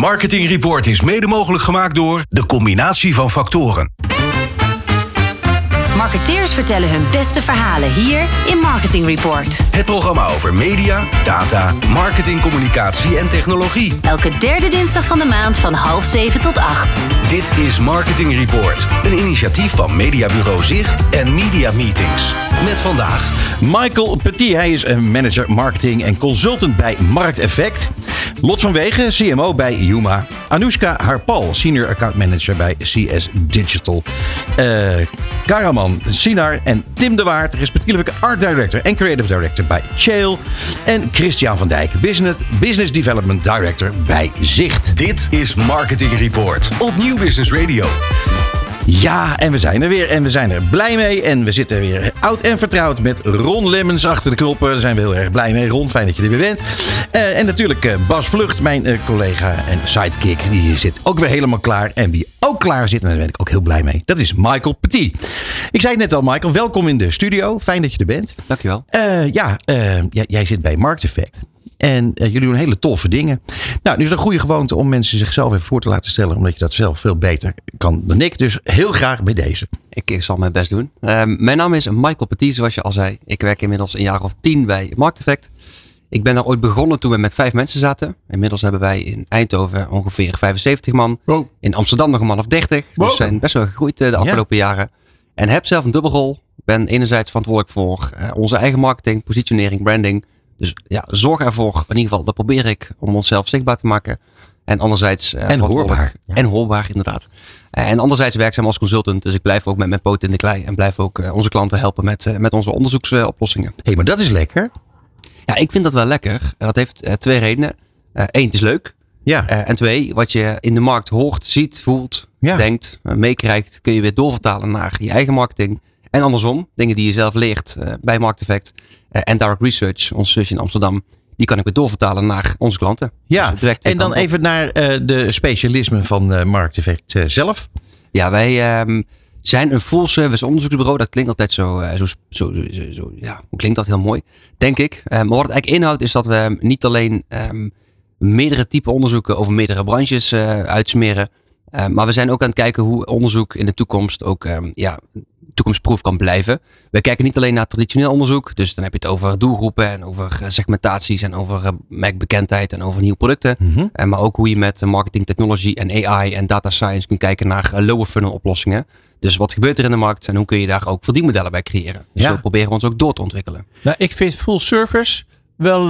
Marketing Report is mede mogelijk gemaakt door de combinatie van factoren. Marketeers vertellen hun beste verhalen hier in Marketing Report. Het programma over media, data, marketing, communicatie en technologie. Elke derde dinsdag van de maand van half zeven tot acht. Dit is Marketing Report, een initiatief van Mediabureau Zicht en Media Meetings. Met vandaag Michael Petit, hij is een manager marketing en consultant bij Markteffect. Lot van Wegen, CMO bij Yuma. Anoushka Harpal, senior account manager bij CS Digital. Eh Karaman Sinar en Tim de Waard, respectievelijk art director en creative director bij Chale. En Christian van Dijk, business, business development director bij Zicht. Dit is Marketing Report op Nieuw Business Radio. Ja, en we zijn er weer. En we zijn er blij mee. En we zitten weer oud en vertrouwd met Ron Lemmens achter de knoppen. Daar zijn we heel erg blij mee. Ron, fijn dat je er weer bent. Eh, en natuurlijk eh, Bas Vlucht, mijn eh, collega en sidekick. Die zit ook weer helemaal klaar. En wie ook klaar zit, en daar ben ik ook heel blij mee. Dat is Michael Petit. Ik zei het net al, Michael. Welkom in de studio. Fijn dat je er bent. Dankjewel. Eh, ja, jij, jij zit bij Markt Effect. En eh, jullie doen hele toffe dingen. Nou, nu is het een goede gewoonte om mensen zichzelf even voor te laten stellen. Omdat je dat zelf veel beter kan dan ik. Dus heel graag bij deze. Ik, ik zal mijn best doen. Ehm, mijn naam is Michael Petit, zoals je al zei. Ik werk inmiddels een jaar of tien bij Markteffect. Ik ben daar ooit begonnen toen we met vijf mensen zaten. Inmiddels hebben wij in Eindhoven ongeveer 75 man. Wow. In Amsterdam nog een man of 30. Wow. Dus we zijn best wel gegroeid eh, de afgelopen jaren. En heb zelf een dubbelrol. Ben enerzijds verantwoordelijk voor eh, onze eigen marketing, positionering, branding. Dus ja, zorg ervoor, in ieder geval, dat probeer ik om onszelf zichtbaar te maken. En anderzijds... eh, En hoorbaar. Ja. En hoorbaar, inderdaad. Eh, En anderzijds werkzaam als consultant. Dus ik blijf ook met mijn poot in de klei. En blijf ook eh, onze klanten helpen met, met onze onderzoeksoplossingen. Hé, hey, maar dat is lekker. Ja, ik vind dat wel lekker. En dat heeft twee redenen. Eén, het is leuk. Ja. En twee, wat je in de markt hoort, ziet, voelt, Ja. denkt, meekrijgt, kun je weer doorvertalen naar je eigen marketing. En andersom, dingen die je zelf leert eh, bij Market Effect eh, en Direct Research, ons zusje in Amsterdam, die kan ik weer doorvertalen naar onze klanten. Ja, Dus en dan even naar eh, de specialismen van Markteffect eh, zelf. Ja, wij ehm, zijn een full service onderzoeksbureau. Dat klinkt altijd zo, zo, zo, zo, zo- ja, hoe klinkt dat heel mooi, denk ik. Maar wat het eigenlijk inhoudt is dat we niet alleen ehm, meerdere typen onderzoeken over meerdere branches uitsmeren. Eh, maar we zijn ook aan het kijken hoe onderzoek in de toekomst ook ehm, ja, toekomstproef kan blijven. We kijken niet alleen naar traditioneel onderzoek. Dus dan heb je het over doelgroepen en over eh, segmentaties en over eh, merkbekendheid en over nieuwe producten. Eh, maar ook hoe je met marketing technology en AI en data science kunt kijken naar lower funnel oplossingen. Dus wat gebeurt er in de markt en hoe kun je daar ook verdienmodellen bij creëren? Dus Ja. zo proberen we ons ook door te ontwikkelen. Nou, ik vind full service wel,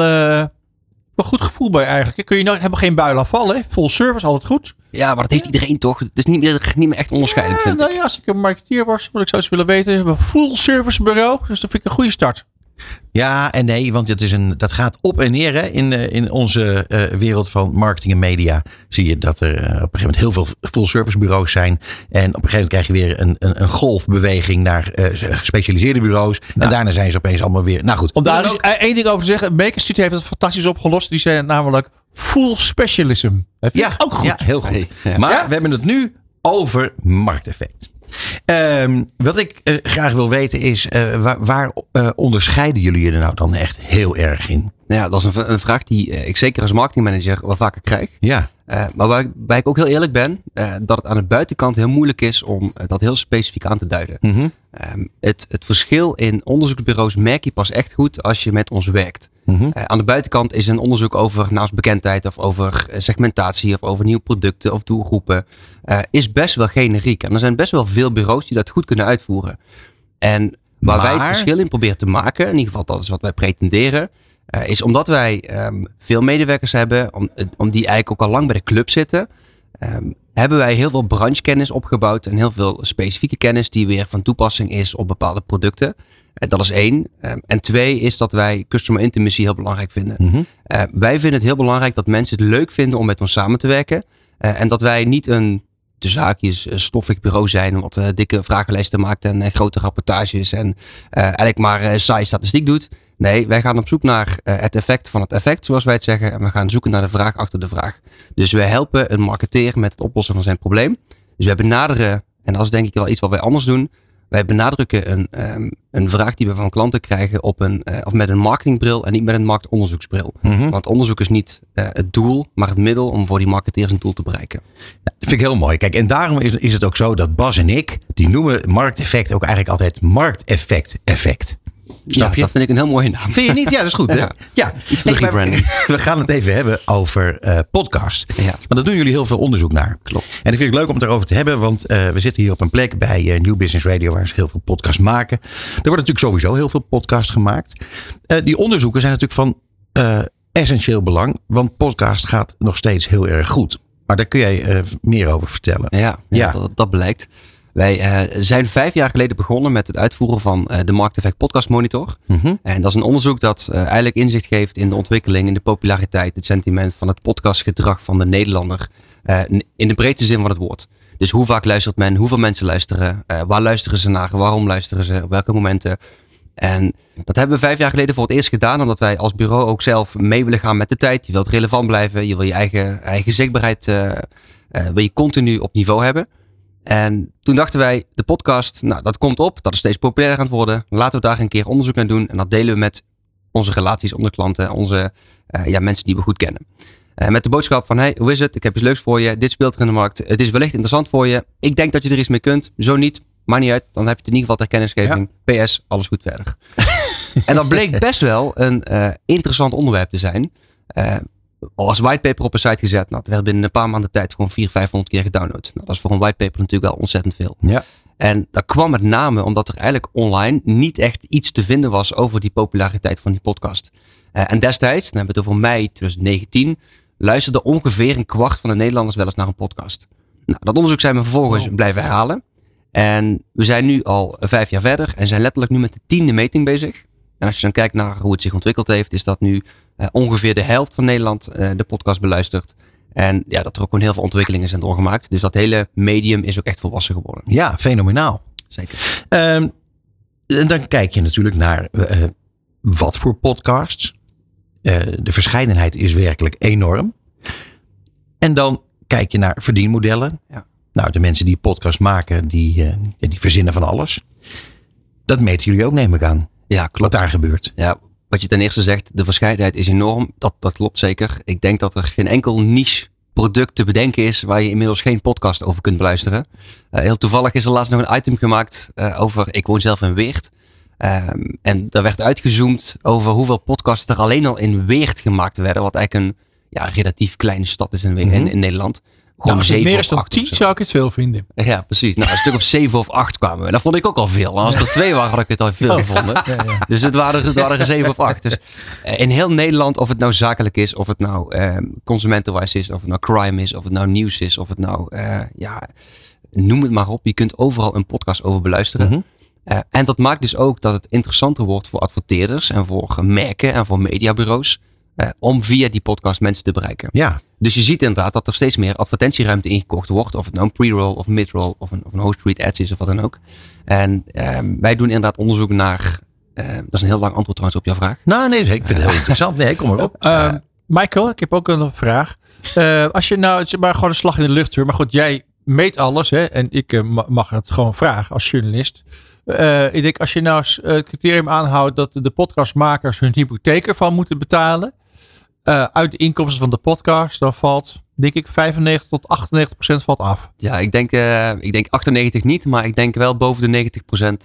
wel goed gevoel bij eigenlijk. Kun je nou helemaal geen buil afvallen. Hè? Full service, altijd goed. Ja, maar dat heeft iedereen toch? Het is niet, meer- niet meer echt onderscheidend, Ja, vind ik. nou ja, als ik een marketeer was, wat ik zou eens willen weten. We hebben een full service bureau. Dus dat vind ik een goede start. Ja en nee, want het is een, dat gaat op en neer. Hè. In, eh, in onze eh, wereld van marketing en media zie je dat er eh, op een gegeven moment heel veel full service bureaus zijn. En op een gegeven moment krijg je weer een, een, een golfbeweging naar eh, gespecialiseerde bureaus. En daarna zijn ze opeens allemaal weer. Nou goed. Om daar dus ook- één ding over te zeggen. Baker Street heeft het fantastisch opgelost. Die zijn namelijk full specialism. Dat vind ja, ik ook goed. Ja, heel goed. Hey, ja. Maar Ja? we hebben het nu over markteffect. Ehm, wat ik eh, graag wil weten is, eh, waar, waar eh, onderscheiden jullie je er nou dan echt heel erg in? Nou ja, dat is een, een vraag die ik zeker als marketingmanager wel vaker krijg. Ja, maar waar, ik- ook heel eerlijk ben, dat het aan de buitenkant heel moeilijk is om dat heel specifiek aan te duiden. Mhm. Ehm, het, het verschil in onderzoeksbureaus merk je pas echt goed als je met ons werkt. Mhm. Eh, aan de buitenkant is een onderzoek over naamsbekendheid of over eh, segmentatie of over nieuwe producten of doelgroepen eh, is best wel generiek. En er zijn best wel veel bureaus die dat goed kunnen uitvoeren. En waar wij het verschil in proberen te maken, in ieder geval dat is wat wij pretenderen, is omdat wij ehm, veel medewerkers hebben, om, om die eigenlijk ook al lang bij de club zitten, ehm, hebben wij heel veel branchekennis opgebouwd en heel veel specifieke kennis die weer van toepassing is op bepaalde producten. Eh, dat is één. Ehm, en twee is dat wij customer intimacy heel belangrijk vinden. Mhm. Eh, wij vinden het heel belangrijk dat mensen het leuk vinden om met ons samen te werken. Eh, en dat wij niet een de zaakjes een stoffig bureau zijn. Wat dikke vragenlijsten maakt en grote rapportages. En eigenlijk maar saai statistiek doet. Nee, wij gaan op zoek naar het effect van het effect, zoals wij het zeggen. En we gaan zoeken naar de vraag achter de vraag. Dus wij helpen een marketeer met het oplossen van zijn probleem. Dus wij benaderen, en dat is denk ik wel iets wat wij anders doen. Wij benadrukken een, ehm, een vraag die we van klanten krijgen op een, eh, of met een marketingbril en niet met een marktonderzoeksbril. Mhm. Want onderzoek is niet eh, het doel, maar het middel om voor die marketeers een doel te bereiken. Dat vind ik heel mooi. Kijk, en daarom is, is het ook zo dat Bas en ik, die noemen markteffect ook eigenlijk altijd markteffect effect. Snap ja, je? dat vind ik een heel mooie naam. Vind je niet? Ja, dat is goed. Hè? Ja. Ja. Iets de Hey, maar we gaan het even hebben over eh, podcast. Ja. Want daar doen jullie heel veel onderzoek naar. Klopt. En ik vind het leuk om het erover te hebben, want eh, we zitten hier op een plek bij eh, New Business Radio waar ze heel veel podcasts maken. Er wordt natuurlijk sowieso heel veel podcasts gemaakt. Die onderzoeken zijn natuurlijk van essentieel belang, want podcast gaat nog steeds heel erg goed. Maar daar kun jij meer over vertellen. Ja, ja, Ja. Dat, dat blijkt. Wij eh, zijn vijf jaar geleden begonnen met het uitvoeren van eh, de Markteffect Podcast Monitor. Mhm. En dat is een onderzoek dat eh, eigenlijk inzicht geeft in de ontwikkeling, in de populariteit, het sentiment van het podcastgedrag van de Nederlander. in de breedste zin van het woord. Dus hoe vaak luistert men, hoeveel mensen luisteren, waar luisteren ze naar, waarom luisteren ze, op welke momenten. En dat hebben we vijf jaar geleden voor het eerst gedaan, omdat wij als bureau ook zelf mee willen gaan met de tijd. Je wilt relevant blijven, je wil je eigen, eigen zichtbaarheid wil je continu op niveau hebben. En toen dachten wij, de podcast, nou dat komt op, dat is steeds populairder aan het worden. Laten we daar een keer onderzoek naar doen. En dat delen we met onze relaties, onze klanten, onze eh, ja, mensen die we goed kennen. Eh, met de boodschap van, hey, hoe is het? Ik heb iets leuks voor je. Dit speelt er in de markt. Het is wellicht interessant voor je. Ik denk dat je er iets mee kunt. Zo niet, maakt niet uit. Dan heb je het in ieder geval ter kennisgeving. PS, alles goed verder. en dat bleek best wel een eh, interessant onderwerp te zijn. Al als whitepaper op een site gezet. Nou, het werd binnen een paar maanden tijd gewoon 400, 500 keer gedownload. Nou, dat is voor een whitepaper natuurlijk wel ontzettend veel. Ja. En dat kwam met name omdat er eigenlijk online niet echt iets te vinden was over die populariteit van die podcast. Eh, en destijds, dan hebben we het over mei 2019, luisterde ongeveer een kwart van de Nederlanders wel eens naar een podcast. Nou, dat onderzoek zijn we vervolgens blijven herhalen. En we zijn nu al vijf jaar verder en zijn letterlijk nu met de tiende meting bezig. En als je dan kijkt naar hoe het zich ontwikkeld heeft, is dat nu ongeveer de helft van Nederland eh, de podcast beluistert. En ja, dat er ook gewoon heel veel ontwikkelingen zijn doorgemaakt. Dus dat hele medium is ook echt volwassen geworden. Ja, fenomenaal. Zeker. Ehm, en dan kijk je natuurlijk naar eh, wat voor podcasts. Eh, de verscheidenheid is werkelijk enorm. En dan kijk je naar verdienmodellen. Ja. Nou, de mensen die podcasts maken, die, eh, die verzinnen van alles. Dat meten jullie ook, neem ik aan. Ja, Wat klopt. daar gebeurt. Ja, wat je ten eerste zegt, de verscheidenheid is enorm. Dat, dat klopt zeker. Ik denk dat er geen enkel niche product te bedenken is waar je inmiddels geen podcast over kunt beluisteren. Eh, heel toevallig is er laatst nog een item gemaakt eh, over, ik woon zelf in Weert. Ehm, en daar werd uitgezoomd over hoeveel podcasts er alleen al in Weert gemaakt werden. Wat eigenlijk een ja, relatief kleine stad is in, in Nederland. Nou, als het zeven meer is dan acht of tien zo. zou ik het veel vinden. Ja, precies. Nou, een stuk of zeven of acht kwamen we. Dat vond ik ook al veel. Maar als er twee waren, had ik het al veel gevonden. Dus het waren, het waren er zeven of acht. Dus eh, in heel Nederland, of het nou zakelijk is, of het nou eh, consumentenwijs is, of het nou crime is, of het nou nieuws is, of het nou, eh, ja, noem het maar op. Je kunt overal een podcast over beluisteren. Mhm. Eh, en dat maakt dus ook dat het interessanter wordt voor adverteerders en voor merken en voor mediabureaus. Eh, om via die podcast mensen te bereiken. Ja, Dus je ziet inderdaad dat er steeds meer advertentieruimte ingekocht wordt. Of het nou een pre-roll of mid-roll of een, of een host read ads is of wat dan ook. En ehm, wij doen inderdaad onderzoek naar... eh, dat is een heel lang antwoord trouwens op jouw vraag. nou nee, ik vind het heel interessant. Nee, kom maar op. Ehm, Michael, ik heb ook een vraag. Eh, als je nou, het is maar gewoon een slag in de lucht hoor. Maar goed, jij meet alles hè. En ik eh, ma- mag het gewoon vragen als journalist. Eh, ik denk, als je nou eh, het criterium aanhoudt dat de podcastmakers hun hypotheek ervan moeten betalen. Eh, uit de inkomsten van de podcast, dan valt, denk ik, 95 tot 98 procent valt af. Ja, ik denk, eh, ik denk 98 niet. Maar ik denk wel boven de 90 procent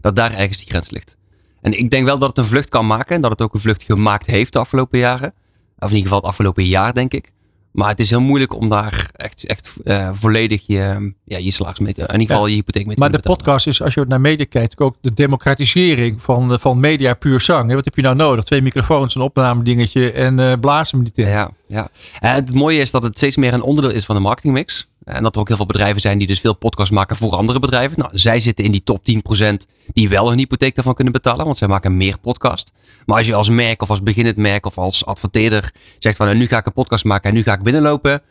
dat daar ergens die grens ligt. En ik denk wel dat het een vlucht kan maken. En dat het ook een vlucht gemaakt heeft de afgelopen jaren. Of in ieder geval het afgelopen jaar, denk ik. Maar het is heel moeilijk om daar echt, echt eh, volledig je, ja, je salaris mee te... In ieder geval je hypotheek mee te Maar de betalen. podcast is, als je naar media kijkt, ook de democratisering van, eh, van media puur zang. Wat heb je nou nodig? Twee microfoons, een opnamedingetje en eh blazen die tent. Ja, ja. En het mooie is dat het steeds meer een onderdeel is van de marketingmix. En dat er ook heel veel bedrijven zijn die dus veel podcasts maken voor andere bedrijven. Nou, zij zitten in die top 10% die wel hun hypotheek daarvan kunnen betalen, want zij maken meer podcast. Maar als je als merk of als beginnend merk of als adverteerder zegt van nou, nu ga ik een podcast maken en nu ga ik binnenlopen,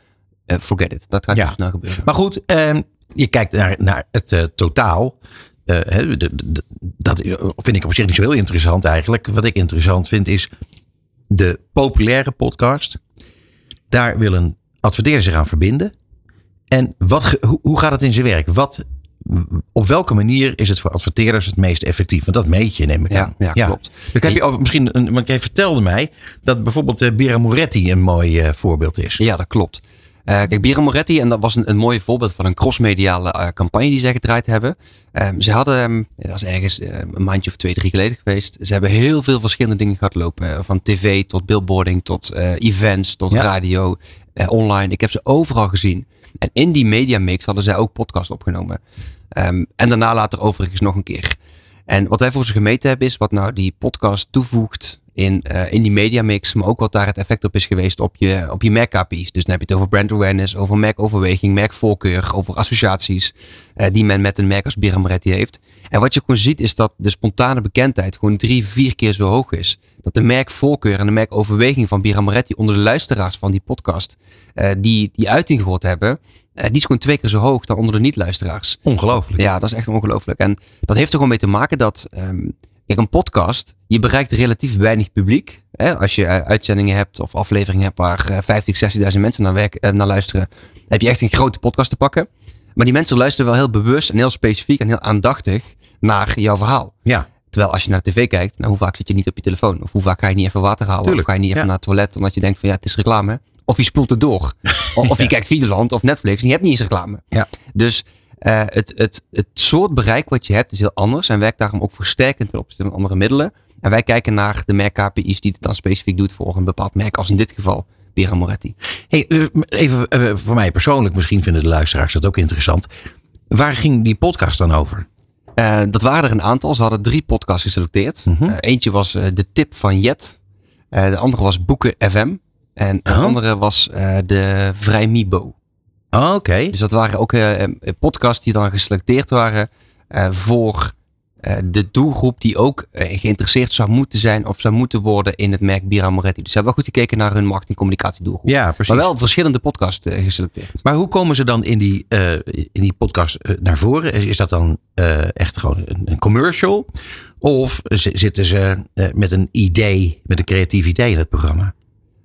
eh, forget it. Dat gaat Ja. niet snel gebeuren. Maar goed, ehm, je kijkt naar, naar het eh, totaal. Eh, hè, de- de- dat vind ik op zich niet zo heel interessant eigenlijk. Wat ik interessant vind is de populaire podcast. Daar wil een zich aan verbinden. En wat, hoe gaat het in zijn werk? Wat, op welke manier is het voor adverteerders het meest effectief? Want dat meet je, neem ik Ja, aan. ja, klopt. Dan heb je over, misschien, een, want jij vertelde mij dat bijvoorbeeld eh, Bira Moretti een mooi eh, voorbeeld is. Ja, dat klopt. Eh, kijk, Bira Moretti, en dat was een, een mooi voorbeeld van een crossmediale eh, campagne die zij gedraaid hebben. Ehm, ze hadden, ehm, dat is ergens een maandje of twee, drie geleden geweest. Ze hebben heel veel verschillende dingen gehad lopen. van tv tot billboarding, tot events, tot Ja. radio, online. Ik heb ze overal gezien. En in die media mix hadden zij ook podcast opgenomen. Ehm, en daarna later overigens nog een keer. En wat wij voor ze gemeten hebben is wat nou die podcast toevoegt in, eh, in die mediamix, maar ook wat daar het effect op is geweest op je, op je merk-KPI's. Dus dan heb je het over brand awareness, over merkoverweging, merkvoorkeur, over associaties eh, die men met een merk als Birra Moretti heeft. En wat je gewoon ziet is dat de spontane bekendheid gewoon drie, vier keer zo hoog is. Dat de merkvoorkeur en de merkoverweging van Birra Moretti onder de luisteraars van die podcast, eh, die die uiting gehoord hebben, die is gewoon twee keer zo hoog dan onder de niet-luisteraars. Ongelooflijk. Ja, dat is echt ongelooflijk. En dat heeft er gewoon mee te maken dat, ehm, kijk, een podcast, je bereikt relatief weinig publiek. Hè? Als je eh, uitzendingen hebt of afleveringen hebt waar eh, 50, 60.000 mensen naar, werk, eh, naar luisteren, heb je echt een grote podcast te pakken. Maar die mensen luisteren wel heel bewust en heel specifiek en heel aandachtig naar jouw verhaal. Ja. Terwijl als je naar de tv kijkt, nou, hoe vaak zit je niet op je telefoon? Of hoe vaak ga je niet even water halen? Tuurlijk, Of ga je niet even ja. naar het toilet omdat je denkt van ja, het is reclame. Of je spoelt het door. Of, of je kijkt Videoland of Netflix en je hebt niet eens reclame. Ja. Dus eh, het, het, het soort bereik wat je hebt is heel anders en werkt daarom ook versterkend ten opzichte van andere middelen. En wij kijken naar de merk-KPI's die het dan specifiek doet voor een bepaald merk, als in dit geval Bira Moretti. Hey, eh, even eh, voor mij persoonlijk, misschien vinden de luisteraars dat ook interessant. Waar ging die podcast dan over? Dat waren er een aantal. Ze hadden drie podcasts geselecteerd. Mhm. Eentje was de tip van Jet. De andere was Boeken FM. En de andere was eh, de Vrij Mibo. Oh, Oké. Dus dat waren ook eh, eh, podcasts die dan geselecteerd waren voor de doelgroep die ook geïnteresseerd zou moeten zijn of zou moeten worden in het merk Bira Moretti. Dus ze hebben wel goed gekeken naar hun marketing-communicatiedoelgroep. Ja, precies. Maar wel verschillende podcasts geselecteerd. Maar hoe komen ze dan in die, in die podcast naar voren? Is, dat dan echt gewoon een, een commercial? Of zitten ze met een idee, met een creatief idee in het programma?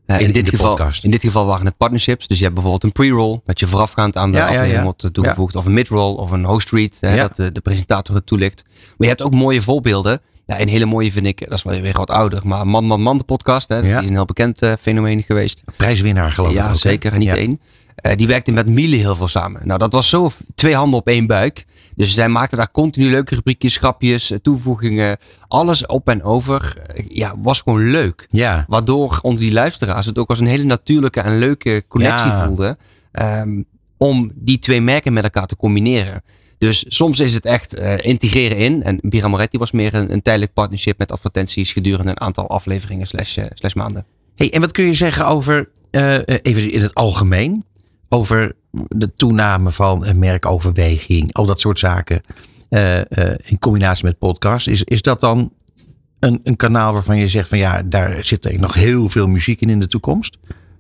Eh, In- in, dit geval, podcast. in dit geval waren het partnerships. Dus je hebt bijvoorbeeld een pre-roll, dat je voorafgaand aan de Ja, aflevering ja. wordt eh, toegevoegd. Of een mid-roll of een host read, hè, dat de, de presentator het toelicht. Maar je hebt ook mooie voorbeelden. Ja, een hele mooie vind ik, dat is wel weer wat ouder, maar Man Man Man de podcast. Hè. Die is een heel bekend eh, fenomeen geweest. Prijswinnaar geloof ik Ja, zeker. En niet één. Eh, die werkte met Miele heel veel samen. Nou, dat was zo twee handen op één buik. Dus zij maakten daar continu leuke rubriekjes, grapjes, eh, toevoegingen. Alles op en over. Eh, ja, was gewoon leuk. Ja, Waardoor onder die luisteraars het ook als een hele natuurlijke en leuke connectie Ja. voelden. ehm, om die twee merken met elkaar te combineren. Dus soms is het echt integreren in. En Bira Moretti was meer een, een tijdelijk partnership met advertenties gedurende een aantal afleveringen slash, slash maanden. Hey, en wat kun je zeggen over, even in het algemeen, over de toename van een merkoverweging, al dat soort zaken, eh, eh, in combinatie met podcast. Is, is dat dan een, een kanaal waarvan je zegt van ja, daar zit nog heel veel muziek in in de toekomst?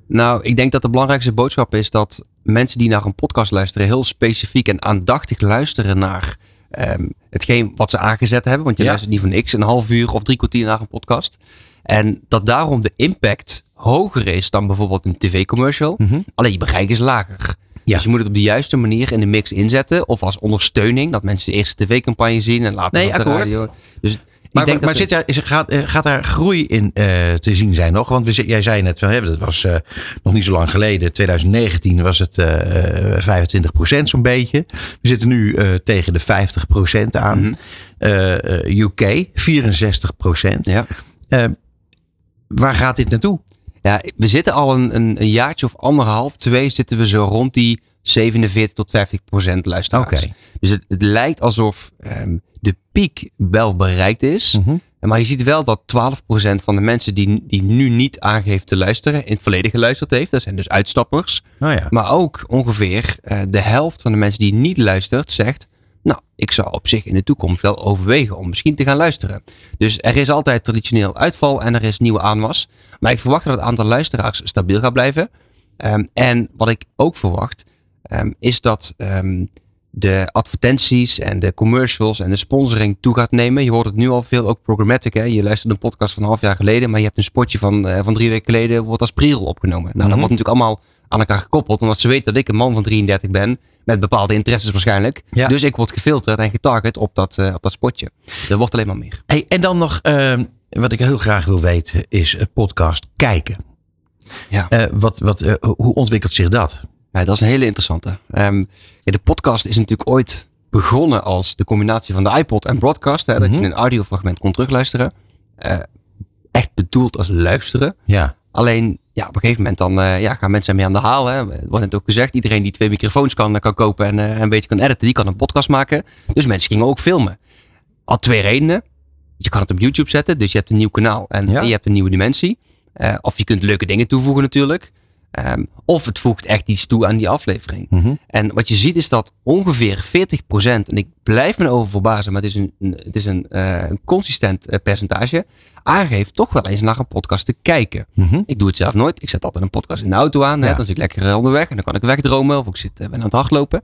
Nou, ik denk dat de belangrijkste boodschap is dat mensen die naar een podcast luisteren heel specifiek en aandachtig luisteren naar ehm, hetgeen wat ze aangezet hebben. Want je Ja. luistert niet voor niks een half uur of drie kwartier naar een podcast. En dat daarom de impact hoger is dan bijvoorbeeld een tv-commercial. Mhm. Alleen je bereik is lager. Ja. Dus je moet het op de juiste manier in de mix inzetten. Of als ondersteuning. Dat mensen de tv-campagne zien en later Nee, op de radio. Dus Maar, maar dat zit daar, is, gaat, eh, gaat daar groei in eh, te zien zijn nog? Want we, jij zei net, van, hè, dat was eh, nog niet zo lang geleden. 2019 was het eh, eh, 25% zo'n beetje. We zitten nu tegen de 50% aan. Mhm. UK 64%. Ja. Waar gaat dit naartoe? Ja, we zitten al een, een, een jaartje of anderhalf, twee zitten we zo rond die 47 tot 50 procent luisteraars. Dus het, het lijkt alsof ehm, de piek wel bereikt is. Mhm. Maar je ziet wel dat 12 procent van de mensen die, die nu niet aangeeft te luisteren, in het verleden geluisterd heeft. Dat zijn dus uitstappers. Nou ja. Maar ook ongeveer eh, de helft van de mensen die niet luistert zegt, nou, ik zou op zich in de toekomst wel overwegen om misschien te gaan luisteren. Dus er is altijd traditioneel uitval en er is nieuwe aanwas. Maar ik verwacht dat het aantal luisteraars stabiel gaat blijven. Ehm, en wat ik ook verwacht, ehm, is dat ehm, de advertenties en de commercials en de sponsoring toe gaat nemen. Je hoort het nu al veel, ook programmatic. Hè? Je luistert een podcast van een half jaar geleden, maar je hebt een spotje van, eh, van drie weken geleden, wordt als pre-roll opgenomen. Nou, Mhm. dat wordt natuurlijk allemaal aan elkaar gekoppeld. Omdat ze weten dat ik een man van 33 ben. Met bepaalde interesses waarschijnlijk. Ja. Dus ik word gefilterd en getarget op dat, eh, op dat spotje. Er wordt alleen maar meer. Hey, en dan nog, eh, wat ik heel graag wil weten, is eh, podcast kijken. Ja. Eh, wat, wat, hoe ontwikkelt zich dat? Ja, dat is een hele interessante. Ehm, de podcast is natuurlijk ooit begonnen als de combinatie van de iPod en broadcast. Hè, Dat Mhm. je een audiofragment kon terugluisteren. Echt bedoeld als luisteren. Ja. Alleen, ja, op een gegeven moment dan eh, ja, gaan mensen ermee aan de haal. Hè. Er wordt net ook gezegd, iedereen die twee microfoons kan, kan kopen en eh, een beetje kan editen, die kan een podcast maken. Dus mensen gingen ook filmen. Al twee redenen. Je kan het op YouTube zetten, dus je hebt een nieuw kanaal en Ja. je hebt een nieuwe dimensie. Eh, of je kunt leuke dingen toevoegen natuurlijk. Ehm, of het voegt echt iets toe aan die aflevering. Mhm. En wat je ziet is dat ongeveer 40%, en ik blijf me over verbazen, maar het is een, het is een, eh, een consistent eh, percentage, aangeeft toch wel eens naar een podcast te kijken. Mhm. Ik doe het zelf nooit. Ik zet altijd een podcast in de auto aan. Hè, dan zit ik lekker eh, onderweg en dan kan ik wegdromen of ik zit, ben aan het hardlopen.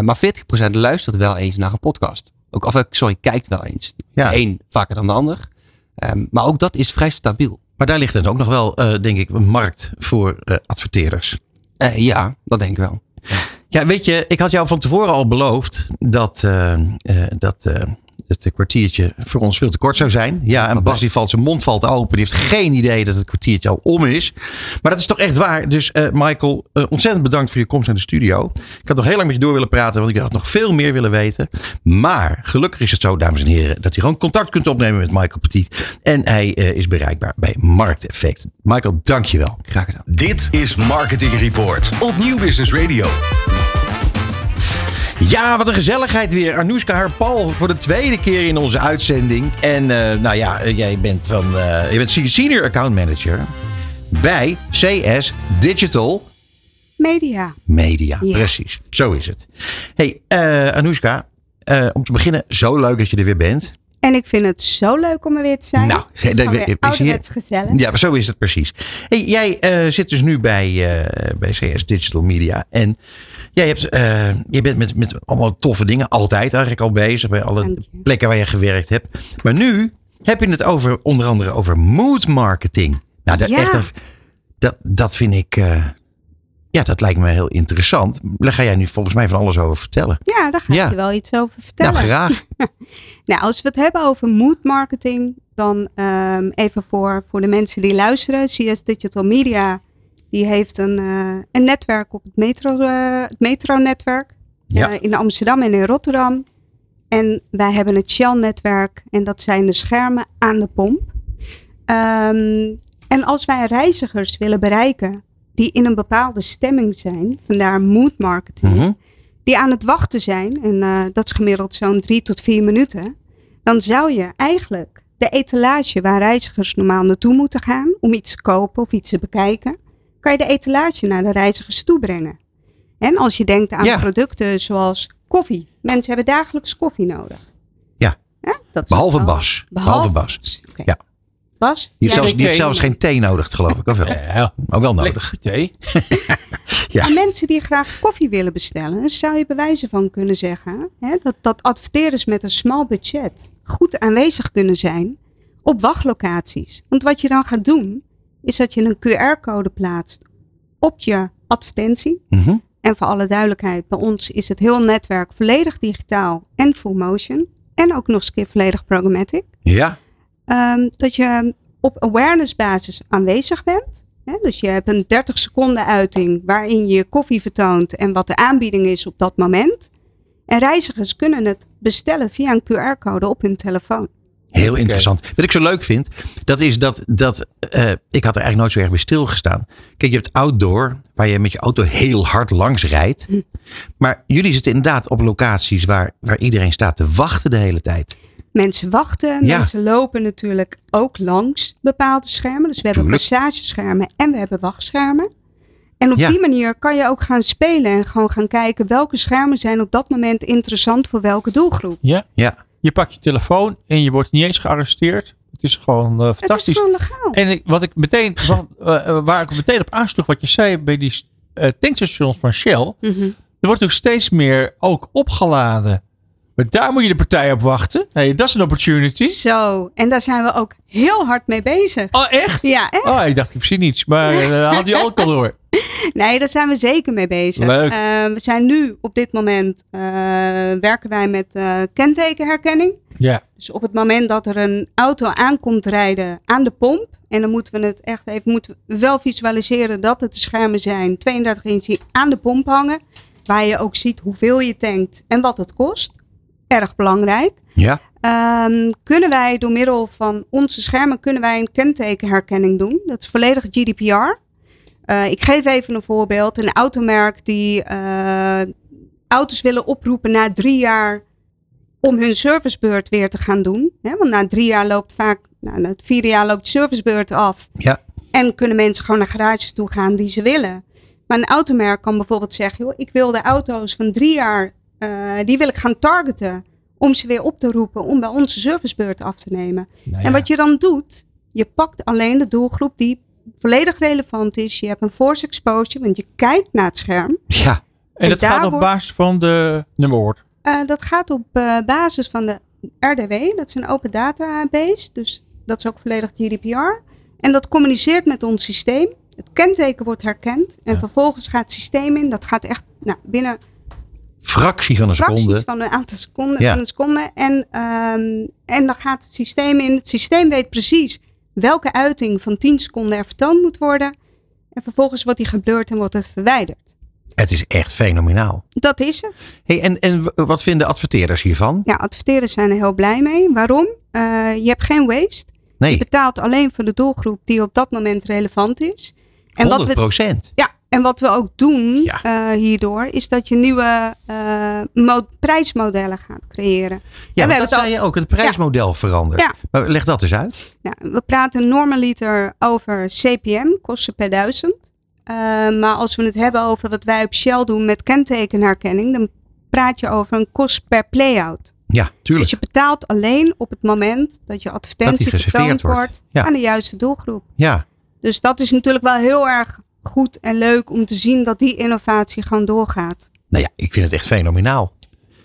Maar 40% luistert wel eens naar een podcast. Ook, of, sorry, kijkt wel eens. Ja. De een vaker dan de ander. Ehm, maar ook dat is vrij stabiel. Maar daar ligt dan ook nog wel, eh, denk ik, een markt voor eh, adverteerders. Eh, ja, dat denk ik wel. Ja, weet je, ik had jou van tevoren al beloofd dat, dat het kwartiertje voor ons veel te kort zou zijn. Ja, en Bas die valt, zijn mond valt open. Die heeft geen idee dat het kwartiertje al om is. Maar dat is toch echt waar. Dus eh, Michael, eh, ontzettend bedankt voor je komst naar de studio. Ik had nog heel lang met je door willen praten, want ik had nog veel meer willen weten. Maar gelukkig is het zo, dames en heren, dat je gewoon contact kunt opnemen met Michael Petit. En hij eh, is bereikbaar bij Markteffect. Michael, dankjewel. Graag gedaan. Dit is Marketing Report op Nieuw Business Radio. Ja, wat een gezelligheid weer. Anoushka Harpal voor de tweede keer in onze uitzending. En eh, nou ja, eh, jij bent, van, eh, je bent senior account manager bij CS Digital Media. Media. Ja. Precies, zo is het. Hey, eh Anoushka, om te beginnen, zo leuk dat je er weer bent. En ik vind het zo leuk om er weer te zijn. Nou, is dat- weer is ouderwets gezellig. Ja, maar zo is het precies. Hey, jij zit dus nu bij, bij CS Digital Media. En jij hebt, eh, je bent met, met allemaal toffe dingen altijd eigenlijk al bezig. Bij alle plekken waar je gewerkt hebt. Maar nu heb je het over, onder andere over mood marketing. Nou, dat, Ja. echt, dat, dat vind ik... eh, ja, dat lijkt me heel interessant. Daar ga jij nu volgens mij van alles over vertellen. Ja, daar ga Ja. ik je wel iets over vertellen. Nou, graag. Nou, als we het hebben over mood marketing, dan ehm, even voor, voor de mensen die luisteren. CS Digital Media, die heeft een, eh, een netwerk op het metro, eh, het metronetwerk Ja. eh, in Amsterdam en in Rotterdam. En wij hebben het Shell-netwerk en dat zijn de schermen aan de pomp. Ehm, en als wij reizigers willen bereiken die in een bepaalde stemming zijn, vandaar mood marketing, Mhm. die aan het wachten zijn, en dat is gemiddeld zo'n drie tot vier minuten, dan zou je eigenlijk de etalage waar reizigers normaal naartoe moeten gaan om iets te kopen of iets te bekijken, kan je de etalage naar de reizigers toe brengen. En als je denkt aan Ja. producten zoals koffie. Mensen hebben dagelijks koffie nodig. Ja. dat is Behalve Bas. Behalve Bas. Oké. Ja. Bas? Die heeft, jij zelfs, die heeft weet- zelfs geen thee nodig, geloof ik. Of wel? Ja, Maar wel nodig. thee. Ja. En mensen die graag koffie willen bestellen, zou je bewijzen van kunnen zeggen hè, dat, dat adverteerders met een smal budget goed aanwezig kunnen zijn op wachtlocaties. Want wat je dan gaat doen, is dat je een QR-code plaatst op je advertentie. Mhm. En voor alle duidelijkheid, bij ons is het heel netwerk volledig digitaal en full motion. En ook nog eens een keer volledig programmatic. Ja. Ehm, dat je op awareness basis aanwezig bent. Hè? Dus je hebt een 30 seconden uiting waarin je koffie vertoont en wat de aanbieding is op dat moment. En reizigers kunnen het bestellen via een QR-code op hun telefoon. Heel interessant. Wat ik zo leuk vind, dat is dat, dat eh, ik had er eigenlijk nooit zo erg bij stilgestaan. Kijk, je hebt outdoor, waar je met je auto heel hard langs rijdt. Hm. Maar jullie zitten inderdaad op locaties waar, waar iedereen staat te wachten de hele tijd. Mensen wachten, Ja. mensen lopen natuurlijk ook langs bepaalde schermen. Dus we hebben Tuurlijk. massageschermen en we hebben wachtschermen. En op Ja. die manier kan je ook gaan spelen en gewoon gaan kijken welke schermen zijn op dat moment interessant voor welke doelgroep. Ja. Ja. Je pakt je telefoon en je wordt niet eens gearresteerd. Het is gewoon eh, Het is fantastisch. gewoon legaal. En ik, wat ik meteen, wat, eh, eh, waar ik meteen op aansloeg, wat je zei bij die eh, tankstations van Shell. Mhm. Er wordt ook steeds meer ook opgeladen Maar daar moet je de partij op wachten. Hey, dat is een opportunity. Zo, en daar zijn we ook heel hard mee bezig. Oh, echt? Ja, echt? Oh, ik dacht, ik zie niets. Maar uh, had die ook al door. Nee, daar zijn we zeker mee bezig. Leuk. Uh, we zijn nu op dit moment uh, werken wij met kentekenherkenning. Ja. Dus op het moment dat er een auto aankomt rijden aan de pomp. En dan moeten we het echt even moeten we wel visualiseren dat het de schermen zijn. 32 inch die aan de pomp hangen. Waar je ook ziet hoeveel je tankt en wat het kost. Erg belangrijk. Ja. Um, kunnen wij door middel van onze schermen kunnen wij een kentekenherkenning doen. Dat is volledig GDPR. Uh, ik geef even een voorbeeld. Een automerk die uh, auto's willen oproepen na drie jaar om hun servicebeurt weer te gaan doen. Hè? Want na drie jaar loopt vaak, nou, na het vierde jaar loopt de servicebeurt af. Ja. En kunnen mensen gewoon naar garages toe gaan die ze willen. Maar een automerk kan bijvoorbeeld zeggen, joh, ik wil de auto's van drie jaar, uh, die wil ik gaan targeten. Om ze weer op te roepen om bij onze servicebeurt af te nemen. Nou En wat je dan doet, je pakt alleen de doelgroep die volledig relevant is. Je hebt een force exposure, want je kijkt naar het scherm. Ja. En, En dat gaat op wordt- basis van de nummerwoord. Uh, dat gaat op uh, basis van de RDW, dat is een open database. Dus dat is ook volledig GDPR. En dat communiceert met ons systeem. Het kenteken wordt herkend. En Ja. vervolgens gaat het systeem in. Dat gaat echt nou, binnen Fractie van een fracties seconde. van een aantal seconden. Ja. Van een seconde. En, ehm, en dan gaat het systeem in. Het systeem weet precies welke uiting van 10 seconden er vertoond moet worden. En vervolgens wordt die geblurred en wordt het verwijderd. Het is echt fenomenaal. Dat is het. Hey, en, en wat vinden adverteerders hiervan? Ja, adverteerders zijn er heel blij mee. Waarom? Uh, je hebt geen waste. Je betaalt alleen voor de doelgroep die op dat moment relevant is. En 100 wat we, procent. ja, en wat we ook doen Ja. uh, hierdoor, is dat je nieuwe uh, mo- prijsmodellen gaat creëren. Ja, we dat zei je ook. Het prijsmodel verandert. Ja. Maar leg dat eens uit. We praten normaliter over CPM, kosten per duizend. Uh, maar als we het hebben over wat wij op Shell doen met kentekenherkenning, dan praat je over een kost per playout. Ja, tuurlijk. Dus je betaalt alleen op het moment dat je advertentie Dat vertoond wordt. wordt Ja. aan de juiste doelgroep. Ja, Dus dat is natuurlijk wel heel erg goed en leuk om te zien dat die innovatie gewoon doorgaat. nou ja, ik vind het echt fenomenaal.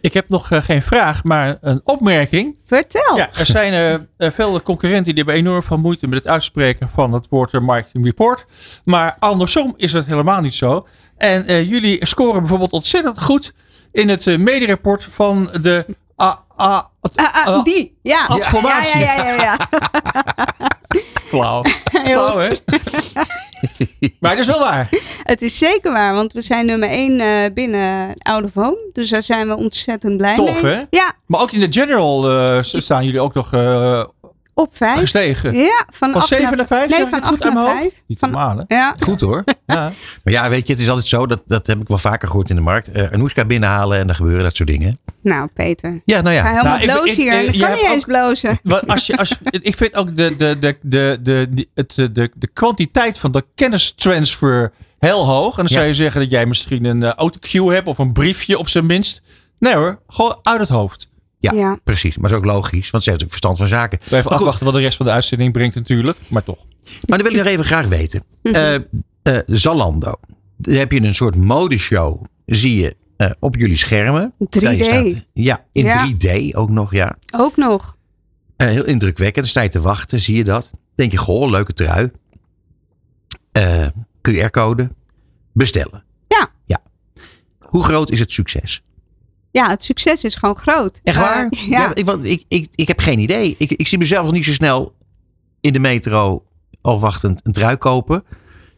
Ik heb nog eh, geen vraag, maar een opmerking. Vertel. Ja, er zijn eh, eh, veel concurrenten die hebben enorm veel moeite met het uitspreken van het woord marketing report. Maar andersom is het helemaal niet zo. En eh, jullie scoren bijvoorbeeld ontzettend goed in het uh, mederapport van de A, A, Ah, ah, Ah, die, ja. Adformatie. Ja, ja, ja, ja, ja. flauw. Flauw, hè? maar het is wel waar. Het is zeker waar, want we zijn nummer 1 binnen Out of Home. Dus daar zijn we ontzettend blij Tof, mee. hè? Ja, Maar ook in de general eh, staan jullie ook nog eh, op 5. gestegen. Ja, van, Van acht 7 naar naar 5? Nee, zeg ik van het goed 8 uit naar mijn hoofd? 5. Niet Van, normaal, hè? ja, Goed hoor. Ja. Maar ja, weet je, het is altijd zo, dat, dat heb ik wel vaker gehoord in de markt. Uh, Anoushka binnenhalen en dan gebeuren dat soort dingen. nou Peter. Ja, nou Ik ga ja. helemaal Nou, ik- blozen ik- hier. eh, Ik je kan niet eens blozen. Wat als je, als je, ik vind ook de, de, de, de, de, de, het, de, de kwantiteit van de kennistransfer heel hoog. En dan Ja. zou je zeggen dat jij misschien een uh, autocue hebt of een briefje op zijn minst. Nee hoor, gewoon uit het hoofd. Ja, Ja. precies. Maar dat is ook logisch, want ze heeft ook verstand van zaken. We even afwachten wat de rest van de uitzending brengt natuurlijk. Maar toch. Maar dan wil ik nog even graag weten. Mhm. Eh, eh, Zalando. Daar heb je een soort modeshow, zie je eh, op jullie schermen. 3D. Daar je staat- ja, in Ja. 3D ook nog, ja. Ook nog. Eh, heel indrukwekkend. Sta je te wachten, zie je dat. Denk je, goh, leuke trui. Eh, QR-code. Bestellen. Ja. ja. Hoe groot is het succes? Ja, het succes is gewoon groot. Echt waar? ja. ik, want ik, ik, ik heb geen idee. Ik, ik zie mezelf nog niet zo snel in de metro al wachtend een trui kopen.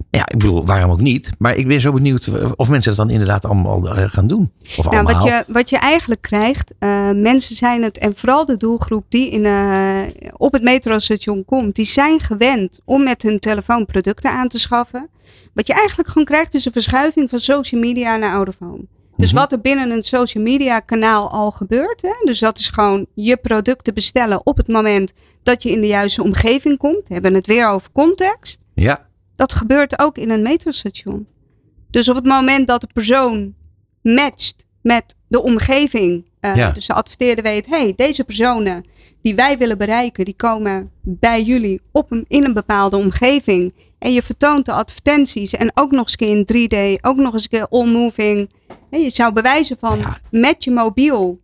Ja, ik bedoel, waarom ook niet? Maar ik ben zo benieuwd of mensen dat dan inderdaad allemaal eh, gaan doen. Of Nou, allemaal. wat, je, wat je eigenlijk krijgt, eh, mensen zijn het, en vooral de doelgroep die in, eh, op het metrostation komt, die zijn gewend om met hun telefoon producten aan te schaffen. Wat je eigenlijk gewoon krijgt is een verschuiving van social media naar out of home. Dus Mhm. wat er binnen een social media kanaal al gebeurt, hè, dus dat is gewoon je producten bestellen op het moment dat je in de juiste omgeving komt. We hebben het weer over context. Ja, Dat gebeurt ook in een metrostation. Dus op het moment dat de persoon matcht met de omgeving. eh, Ja. Dus de adverteerder weet, hey, deze personen die wij willen bereiken, die komen bij jullie op een, in een bepaalde omgeving. En je vertoont de advertenties en ook nog eens een keer in 3D, ook nog eens een keer all-moving. Je zou bewijzen van Ja. met je mobiel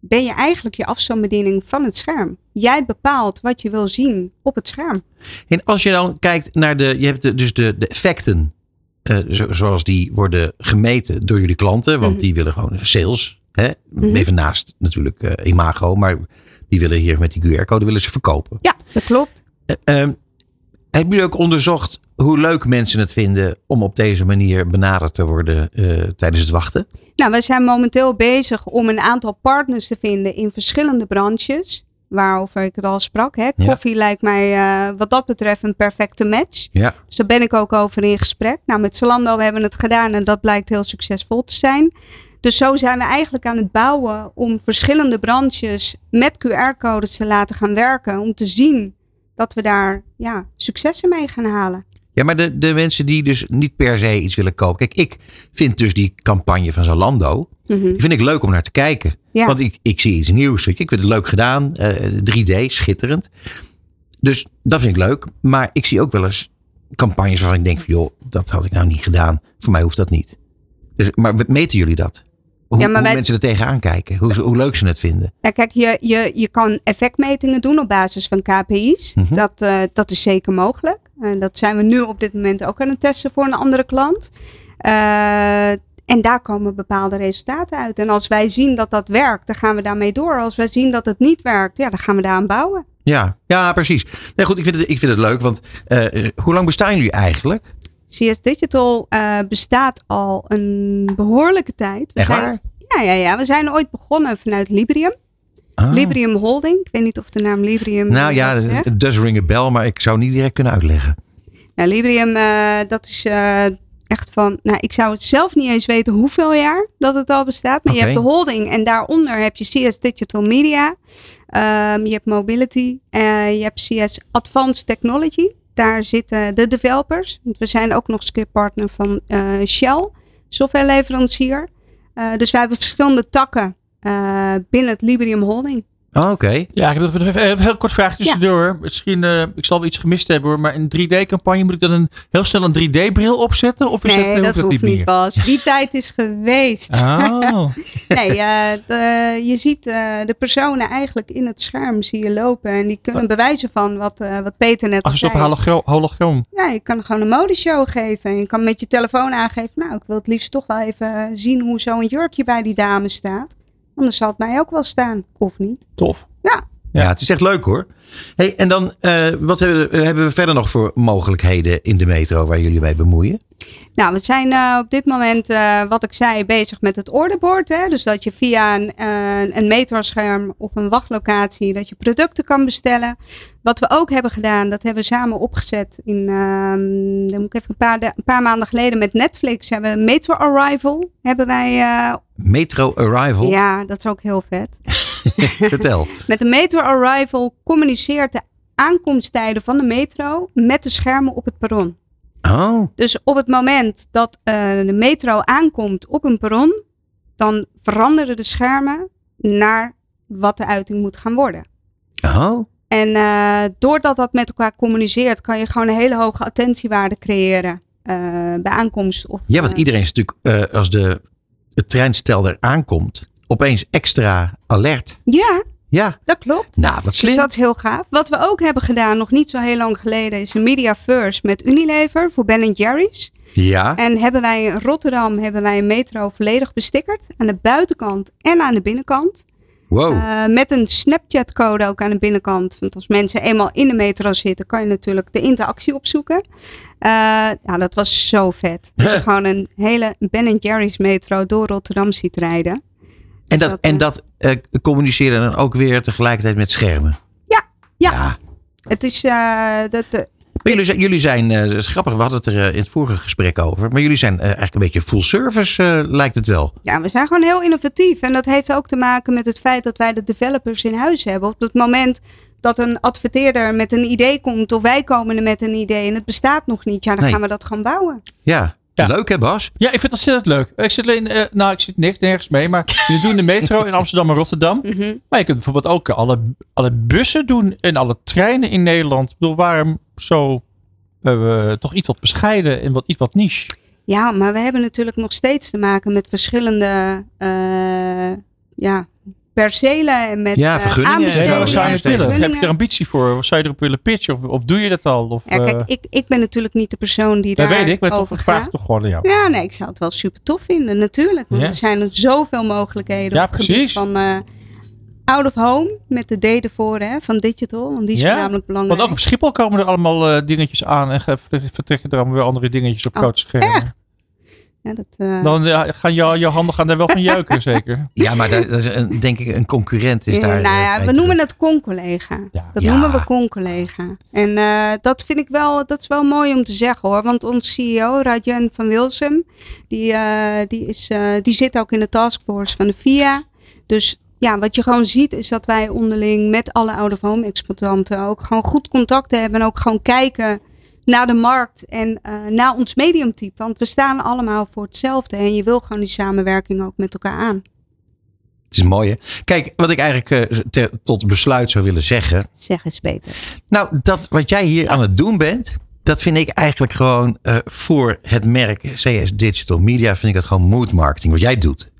ben je eigenlijk je afstandsbediening van het scherm. Jij bepaalt wat je wil zien op het scherm. En als je dan kijkt naar de, je hebt de, dus de, de effecten, eh, zo- zoals die worden gemeten door jullie klanten, want Mhm. die willen gewoon sales, hè? Mhm. even naast natuurlijk eh, imago, maar die willen hier met die QR-code willen ze verkopen. Ja, dat klopt. Eh, ehm, hebben jullie ook onderzocht hoe leuk mensen het vinden om op deze manier benaderd te worden eh, tijdens het wachten? Nou, we zijn momenteel bezig om een aantal partners te vinden in verschillende branches. Waarover ik het al sprak. Hè. Ja. Koffie lijkt mij eh, wat dat betreft een perfecte match. Ja. Dus daar ben ik ook over in gesprek. Nou, met Zalando hebben we het gedaan en dat blijkt heel succesvol te zijn. Dus zo zijn we eigenlijk aan het bouwen om verschillende branches met QR-codes te laten gaan werken. Om te zien dat we daar ja, successen mee gaan halen. Ja, maar de, de mensen die dus niet per se iets willen kopen. Kijk, ik vind dus die campagne van Zalando, die vind ik leuk om naar te kijken. Ja. Want ik, ik zie iets nieuws. Weet je. Ik vind het leuk gedaan. eh, 3D, schitterend. Dus dat vind ik leuk. Maar ik zie ook wel eens campagnes waarvan ik denk van joh, dat had ik nou niet gedaan. Voor mij hoeft dat niet. Dus, maar meten jullie dat? Hoe, Ja, maar hoe wij- mensen er tegenaan kijken? Hoe, hoe leuk ze het vinden? Ja, kijk, je, je, je kan effectmetingen doen op basis van KPI's. Mhm. dat, eh, dat is zeker mogelijk. En dat zijn we nu op dit moment ook aan het testen voor een andere klant. Eh, en daar komen bepaalde resultaten uit. En als wij zien dat dat werkt, dan gaan we daarmee door. Als wij zien dat het niet werkt, ja, dan gaan we daaraan bouwen. Ja, ja precies. Nee, goed, ik vind het, ik vind het leuk. Want eh, hoe lang bestaan jullie eigenlijk? CS Digital eh, bestaat al een behoorlijke tijd. We Echt zijn, waar? Ja, ja, ja, we zijn ooit begonnen vanuit Librium. Ah. Librium Holding. Ik weet niet of de naam Librium. Nou ja, het- does ring a bell, maar ik zou niet direct kunnen uitleggen. Nou, Librium, eh, dat is eh, echt van. Nou, ik zou het zelf niet eens weten hoeveel jaar dat het al bestaat. Maar je hebt de holding en daaronder heb je CS Digital Media. Ehm, je hebt Mobility. je hebt CS Advanced Technology. Daar zitten de developers. We zijn ook nog eens partner van eh, Shell, softwareleverancier. Eh, dus wij hebben verschillende takken eh, binnen het Librium Holding. Oh, Oké. Ja, ik heb nog even een heel kort vraag tussendoor. Misschien, eh, ik zal wel iets gemist hebben hoor, maar in 3D-campagne moet ik dan een, heel snel een 3D-bril opzetten? Of is Nee, dat, dat hoeft hoeft niet, Bas. Die tijd is geweest. Oh, Nee, eh, de- je ziet eh, de personen eigenlijk in het scherm zie je lopen. En die kunnen bewijzen van wat, eh, wat Peter net al als zei. soort hologram. hologram. Ja, je kan gewoon een modeshow geven. En je kan met je telefoon aangeven. Nou, ik wil het liefst toch wel even zien hoe zo'n jurkje bij die dame staat. Anders zal het mij ook wel staan. Of niet. Tof. Ja. het is echt leuk hoor. Hey, en dan, eh, wat hebben, we- hebben we verder nog voor mogelijkheden in de metro waar jullie mee bemoeien? Nou, we zijn eh, op dit moment, eh, wat ik zei, bezig met het orderbord. Hè? Dus dat je via een, eh, een metroscherm of een wachtlocatie, dat je producten kan bestellen. Wat we ook hebben gedaan, dat hebben we samen opgezet in, ehm, dan moet ik even een paar, een paar maanden geleden met Netflix. Hebben we Metro Arrival, hebben wij, Metro Arrival. ja, dat is ook heel vet. Vertel. Met de Metro Arrival communiceert de aankomsttijden van de metro met de schermen op het perron. Oh, Dus op het moment dat eh, de metro aankomt op een perron, dan veranderen de schermen naar wat de uiting moet gaan worden. oh. En eh, doordat dat met elkaar communiceert, kan je gewoon een hele hoge attentiewaarde creëren eh, bij aankomst. Of, Ja, want iedereen is natuurlijk, als de, het treinstel er aankomt, opeens extra alert. ja, Ja, dat klopt. nou, wat Dus slim. dat is heel gaaf. Wat we ook hebben gedaan, nog niet zo heel lang geleden, is een Media First met Unilever voor Ben Jerry's. Ja, En hebben wij in Rotterdam hebben wij een metro volledig bestickerd. Aan de buitenkant en aan de binnenkant. wow. Eh, met een Snapchat-code ook aan de binnenkant. Want als mensen eenmaal in de metro zitten, kan je natuurlijk de interactie opzoeken. Eh, ja, dat was zo vet. Dat je gewoon een hele Ben Jerry's metro door Rotterdam ziet rijden. En dat, dat, en eh, dat eh, communiceren dan ook weer tegelijkertijd met schermen. Ja. Het is... eh, dat, Maar jullie zijn, jullie zijn is grappig, we hadden het er in het vorige gesprek over. Maar jullie zijn eigenlijk een beetje full service, lijkt het wel. ja, we zijn gewoon heel innovatief. En dat heeft ook te maken met het feit dat wij de developers in huis hebben. Op het moment dat een adverteerder met een idee komt, of wij komen er met een idee en het bestaat nog niet, ja, dan Nee. gaan we dat gewoon bouwen. Ja, Ja. leuk hè Bas? Ja, ik vind het ontzettend leuk. Ik zit alleen, eh, nou, ik zit niks, nergens mee, maar we doen de metro in Amsterdam en Rotterdam. Mhm. Maar je kunt bijvoorbeeld ook alle, alle bussen doen en alle treinen in Nederland. Ik bedoel, waarom zo eh, toch iets wat bescheiden en wat, iets wat niche? Ja, maar we hebben natuurlijk nog steeds te maken met verschillende eh, ja, percelen en met Ja, eh, vergunningen wat zou je willen? Heb je er ambitie voor? Wat zou je erop willen pitchen? Of, of doe je dat al? Of, Ja, kijk, eh, ik, ik ben natuurlijk niet de persoon die dat daar weet ik, maar toch, ik vraag gaat. het toch gewoon aan jou. Ja, nee, ik zou het wel super tof vinden, natuurlijk. Want Ja. er zijn er zoveel mogelijkheden Ja, op het gebied precies. van eh, out of home, met de D ervoor, hè, van digital. Want die is Ja, voornamelijk belangrijk. Want ook op Schiphol komen er allemaal eh, dingetjes aan en vertrekken er allemaal weer andere dingetjes op Oh, grote schermen. echt? Ja, dat, eh, Dan gaan jou, jouw handen gaan daar wel van jeuken, zeker. Ja, maar daar, dat is een, denk ik een concurrent is Ja, daar. nou eh, ja, we terug. noemen het con-collega. Ja. Dat Ja. noemen we con-collega. En eh, dat vind ik wel, dat is wel mooi om te zeggen hoor. Want onze CEO, Rajan van Wilsum, die, eh, die, is, eh, die zit ook in de taskforce van de FIA. Dus ja, wat je gewoon ziet is dat wij onderling met alle out-of-home exploitanten ook gewoon goed contact hebben. En ook gewoon kijken naar de markt en eh, naar ons mediumtype. Want we staan allemaal voor hetzelfde. En je wil gewoon die samenwerking ook met elkaar aan. Het is mooi hè. Kijk, wat ik eigenlijk eh, tot besluit zou willen zeggen. Zeg eens beter. Nou, dat wat jij hier aan het doen bent. Dat vind ik eigenlijk gewoon eh, voor het merk CS Digital Media. Vind ik dat gewoon mood marketing. Wat jij doet.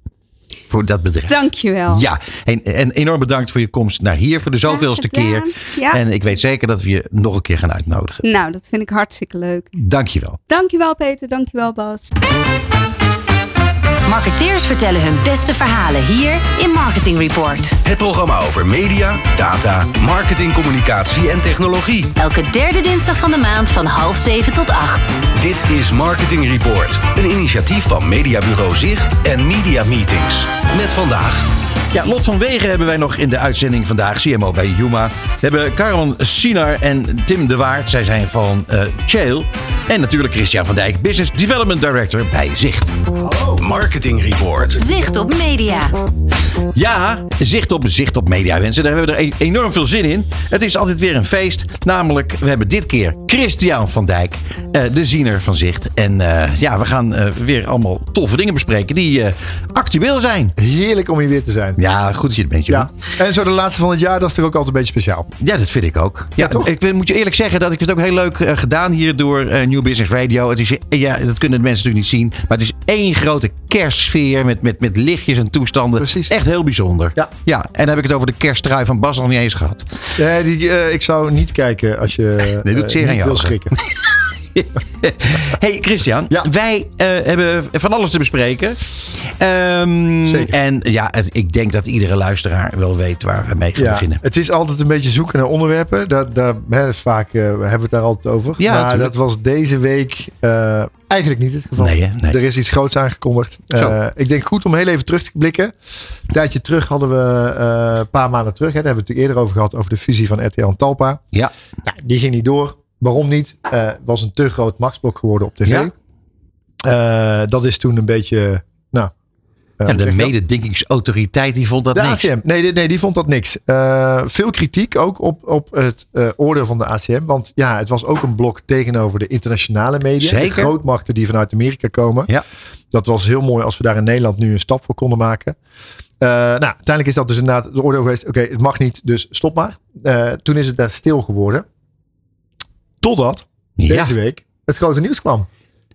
Voor dat bedrijf. Dankjewel. Ja, en, en enorm bedankt voor je komst naar hier voor de zoveelste keer. Ja. En ik weet zeker dat we je nog een keer gaan uitnodigen. Nou, dat vind ik hartstikke leuk. Dankjewel. Dankjewel Peter, dankjewel Bas. Marketeers vertellen hun beste verhalen hier in Marketing Report. Het programma over media, data, marketing, communicatie en technologie. Elke derde dinsdag van de maand van half zeven tot acht. Dit is Marketing Report, een initiatief van Mediabureau Zicht en Media Meetings. Met vandaag Ja, Lot van Wegen hebben wij nog in de uitzending vandaag. CMO bij Juma. We hebben Carmen Sinar en Tim de Waard. Zij zijn van eh Chail. En natuurlijk Christian van Dijk, Business Development Director bij Zicht. Marketing Report. Zicht op media. Ja, zicht op, zicht op media, mensen. Daar hebben we er e- enorm veel zin in. Het is altijd weer een feest. Namelijk, we hebben dit keer Christian van Dijk, eh, de ziener van Zicht. En eh, ja, we gaan eh, weer allemaal toffe dingen bespreken die actueel zijn. Heerlijk om hier weer te zijn. Ja, goed dat je het bent, Ja. En zo de laatste van het jaar, dat is toch ook altijd een beetje speciaal. Ja, dat vind ik ook. Ja, toch? Ik moet je eerlijk zeggen dat ik het ook heel leuk gedaan hier door New Business Radio. Het is, ja, dat kunnen de mensen natuurlijk niet zien. Maar het is één grote kerstsfeer met, met, met lichtjes en toestanden. Precies. Echt heel bijzonder. Ja. ja. En dan heb ik het over de kersttrui van Bas nog niet eens gehad. Nee, die, eh, ik zou niet kijken als je Nee, doet eh, zeer aan niet wil ogen. schrikken. Hey Christian, Ja. wij eh, hebben van alles te bespreken. Ehm, Zeker. En ja, het- ik denk dat iedere luisteraar wel weet waar we mee gaan Ja, beginnen. het is altijd een beetje zoeken naar onderwerpen. Daar, hè, vaak eh, hebben we het daar altijd over. Ja, maar natuurlijk. dat was deze week eh, eigenlijk niet het geval. Nee, hè? Nee. Er is iets groots aangekondigd. Ik denk goed om heel even terug te blikken. Een tijdje terug hadden we, een paar maanden terug, hè, daar hebben we het eerder over gehad, over de fusie van RTL en Talpa. Ja. Nou, die ging niet door. Waarom niet? Het was een te groot machtsblok geworden op tv. Ja. Eh, dat is toen een beetje, nou... eh, En de mededingingsautoriteit die vond dat de niks. ACM. Nee, die- nee, die vond dat niks. Veel kritiek ook op, op het oordeel van de ACM. Want ja, het was ook een blok tegenover de internationale media. Zeker. De grootmachten die vanuit Amerika komen. Ja. Dat was heel mooi als we daar in Nederland nu een stap voor konden maken. Eh, nou, uiteindelijk is dat dus inderdaad de oordeel geweest. Oké, het mag niet, dus stop maar. Toen is het daar stil geworden. Totdat Ja. deze week het grote nieuws kwam.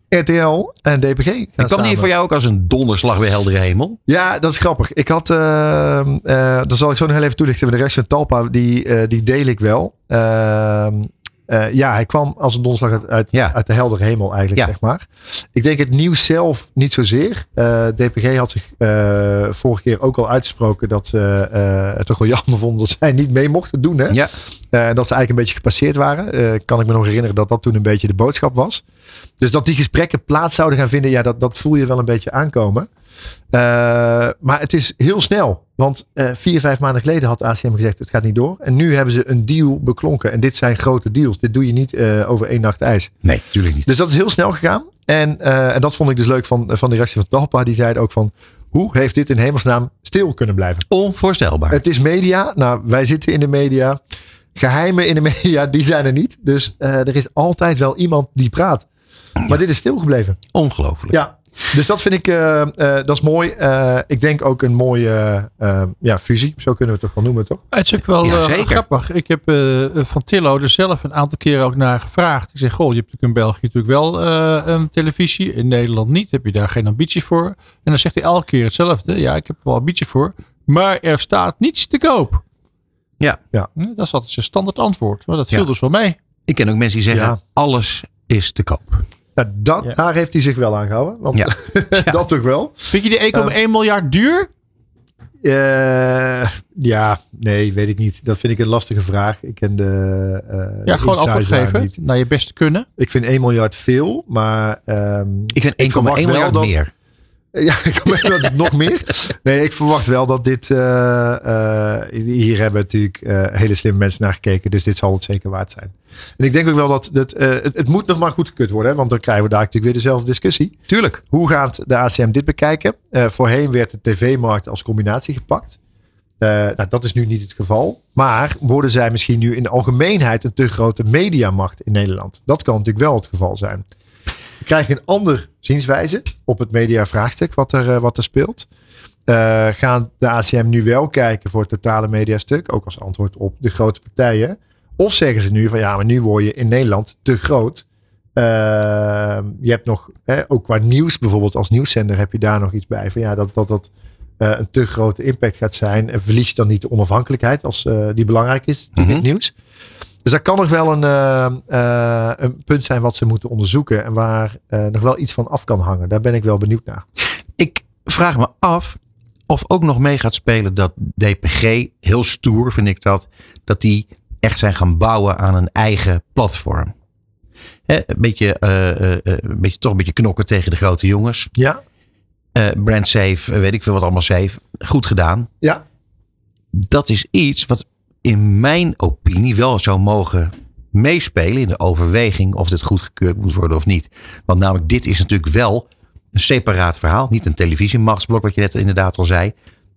RTL en DPG. En kwam die voor jou ook als een donderslag bij heldere hemel? Ja, dat is grappig. Ik had, uh, uh, dat zal ik zo nog heel even toelichten. De rechts van Talpa, die, uh, die deel ik wel. Uh, ja, hij kwam als een donderslag uit, uit, Ja. uit de heldere hemel eigenlijk, Ja. zeg maar. Ik denk het nieuws zelf niet zozeer. Uh, DPG had zich vorige keer ook al uitgesproken dat ze het toch wel jammer vonden dat zij niet mee mochten doen. Hè? Ja. Dat ze eigenlijk een beetje gepasseerd waren. Kan ik me nog herinneren dat dat toen een beetje de boodschap was. Dus dat die gesprekken plaats zouden gaan vinden, ja, dat, dat voel je wel een beetje aankomen. Maar het is heel snel. Want uh, vier, vijf maanden geleden had ACM gezegd het gaat niet door. En nu hebben ze een deal beklonken. En dit zijn grote deals. Dit doe je niet uh, over één nacht ijs. Nee, natuurlijk niet. Dus dat is heel snel gegaan. En, en dat vond ik dus leuk van, van de reactie van Talpa. Die zeiden ook van, hoe heeft dit in hemelsnaam stil kunnen blijven? Onvoorstelbaar. Het is media. Nou, wij zitten in de media. Geheimen in de media, die zijn er niet. Dus er is altijd wel iemand die praat. Maar dit is stilgebleven. Ongelooflijk. Ja, dus dat vind ik, uh, uh, dat is mooi. Uh, ik denk ook een mooie ja, fusie. Zo kunnen we het toch wel noemen, toch? Het is ook wel Ja, uh, grappig. Ik heb uh, van Tillo er zelf een aantal keren ook naar gevraagd. Ik zeg, goh, je hebt natuurlijk in België natuurlijk wel uh, een televisie. In Nederland niet. Heb je daar geen ambitie voor? En dan zegt hij elke keer hetzelfde. Ja, ik heb er wel ambitie voor. maar er staat niets te koop. Ja. Ja. Hm, Dat is altijd zijn standaard antwoord. Maar dat viel Ja. dus wel mee. Ik ken ook mensen die zeggen, Ja. alles is te koop. Ja, dat, Ja. Daar heeft hij zich wel aan gehouden. Want Ja. dat toch wel. Vind je die 1,1 miljard duur? Eh, ja, nee, weet ik niet. Dat vind ik een lastige vraag. Ik ken de. eh, Ja, de gewoon antwoord geven. niet. Naar je beste kunnen. Ik vind 1 miljard veel, maar. ehm, Ik vind 1,1 verwacht wel miljard dat- meer. Ja, ik weet dat het nog meer. Nee, ik verwacht wel dat dit. eh, eh, hier hebben natuurlijk eh, hele slimme mensen naar gekeken. Dus dit zal het zeker waard zijn. En ik denk ook wel dat het, het, het moet nog maar goedgekeurd worden. Hè, want dan krijgen we daar natuurlijk weer dezelfde discussie. Tuurlijk. Hoe gaat de ACM dit bekijken? Voorheen werd de tv-markt als combinatie gepakt. Nou, dat is nu niet het geval. Maar worden zij misschien nu in de algemeenheid een te grote mediamacht in Nederland? Dat kan natuurlijk wel het geval zijn. We krijgen een ander zienswijze op het mediavraagstuk wat er, eh, wat er speelt. Eh, gaan de ACM nu wel kijken voor het totale mediastuk, ook als antwoord op de grote partijen? Of zeggen ze nu van ja, maar nu word je in Nederland te groot. Eh, je hebt nog, hè, ook qua nieuws bijvoorbeeld, als nieuwszender heb je daar nog iets bij. Van ja, dat dat, dat eh, een te grote impact gaat zijn. En verlies je dan niet de onafhankelijkheid als die belangrijk is in Mhm. het nieuws. Dus dat kan nog wel een, eh, eh, een punt zijn wat ze moeten onderzoeken. En waar eh, nog wel iets van af kan hangen. Daar ben ik wel benieuwd naar. Ik vraag me af of ook nog mee gaat spelen dat DPG, heel stoer vind ik dat, dat die echt zijn gaan bouwen aan een eigen platform. Hè, een, beetje, een beetje, toch een beetje knokken tegen de grote jongens. Ja, brand safe, weet ik veel wat allemaal safe. Goed gedaan. ja. Dat is iets wat in mijn opinie wel zou mogen meespelen in de overweging of dit goedgekeurd moet worden of niet. Want namelijk dit is natuurlijk wel een separaat verhaal. Niet een televisiemachtsblok wat je net inderdaad al zei.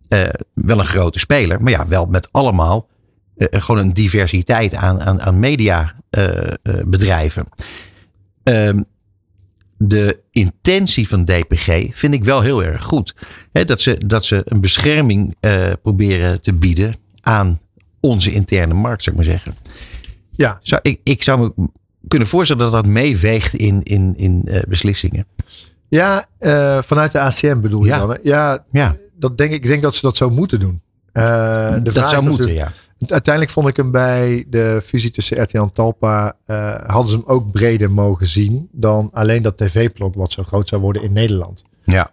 Eh, wel een grote speler, maar ja, wel met allemaal eh, gewoon een diversiteit aan, aan, aan mediabedrijven. Ehm de intentie van DPG vind ik wel heel erg goed. Dat, ze, dat ze een bescherming eh, proberen te bieden aan onze interne markt, zou ik maar zeggen. Ja. Zou, ik, ik zou me kunnen voorstellen dat dat meeweegt in, in, in eh, beslissingen. Ja, eh, vanuit de ACM bedoel je Ja. dan? Hè? Ja, Ja, dat denk ik. Ik denk dat ze dat zo moeten doen. Eh, de dat vraag zou moeten, ja. Uiteindelijk vond ik hem bij de fusie tussen RTL en Talpa. hadden ze hem ook breder mogen zien dan alleen dat tv-plot wat zo groot zou worden in Nederland. Ja,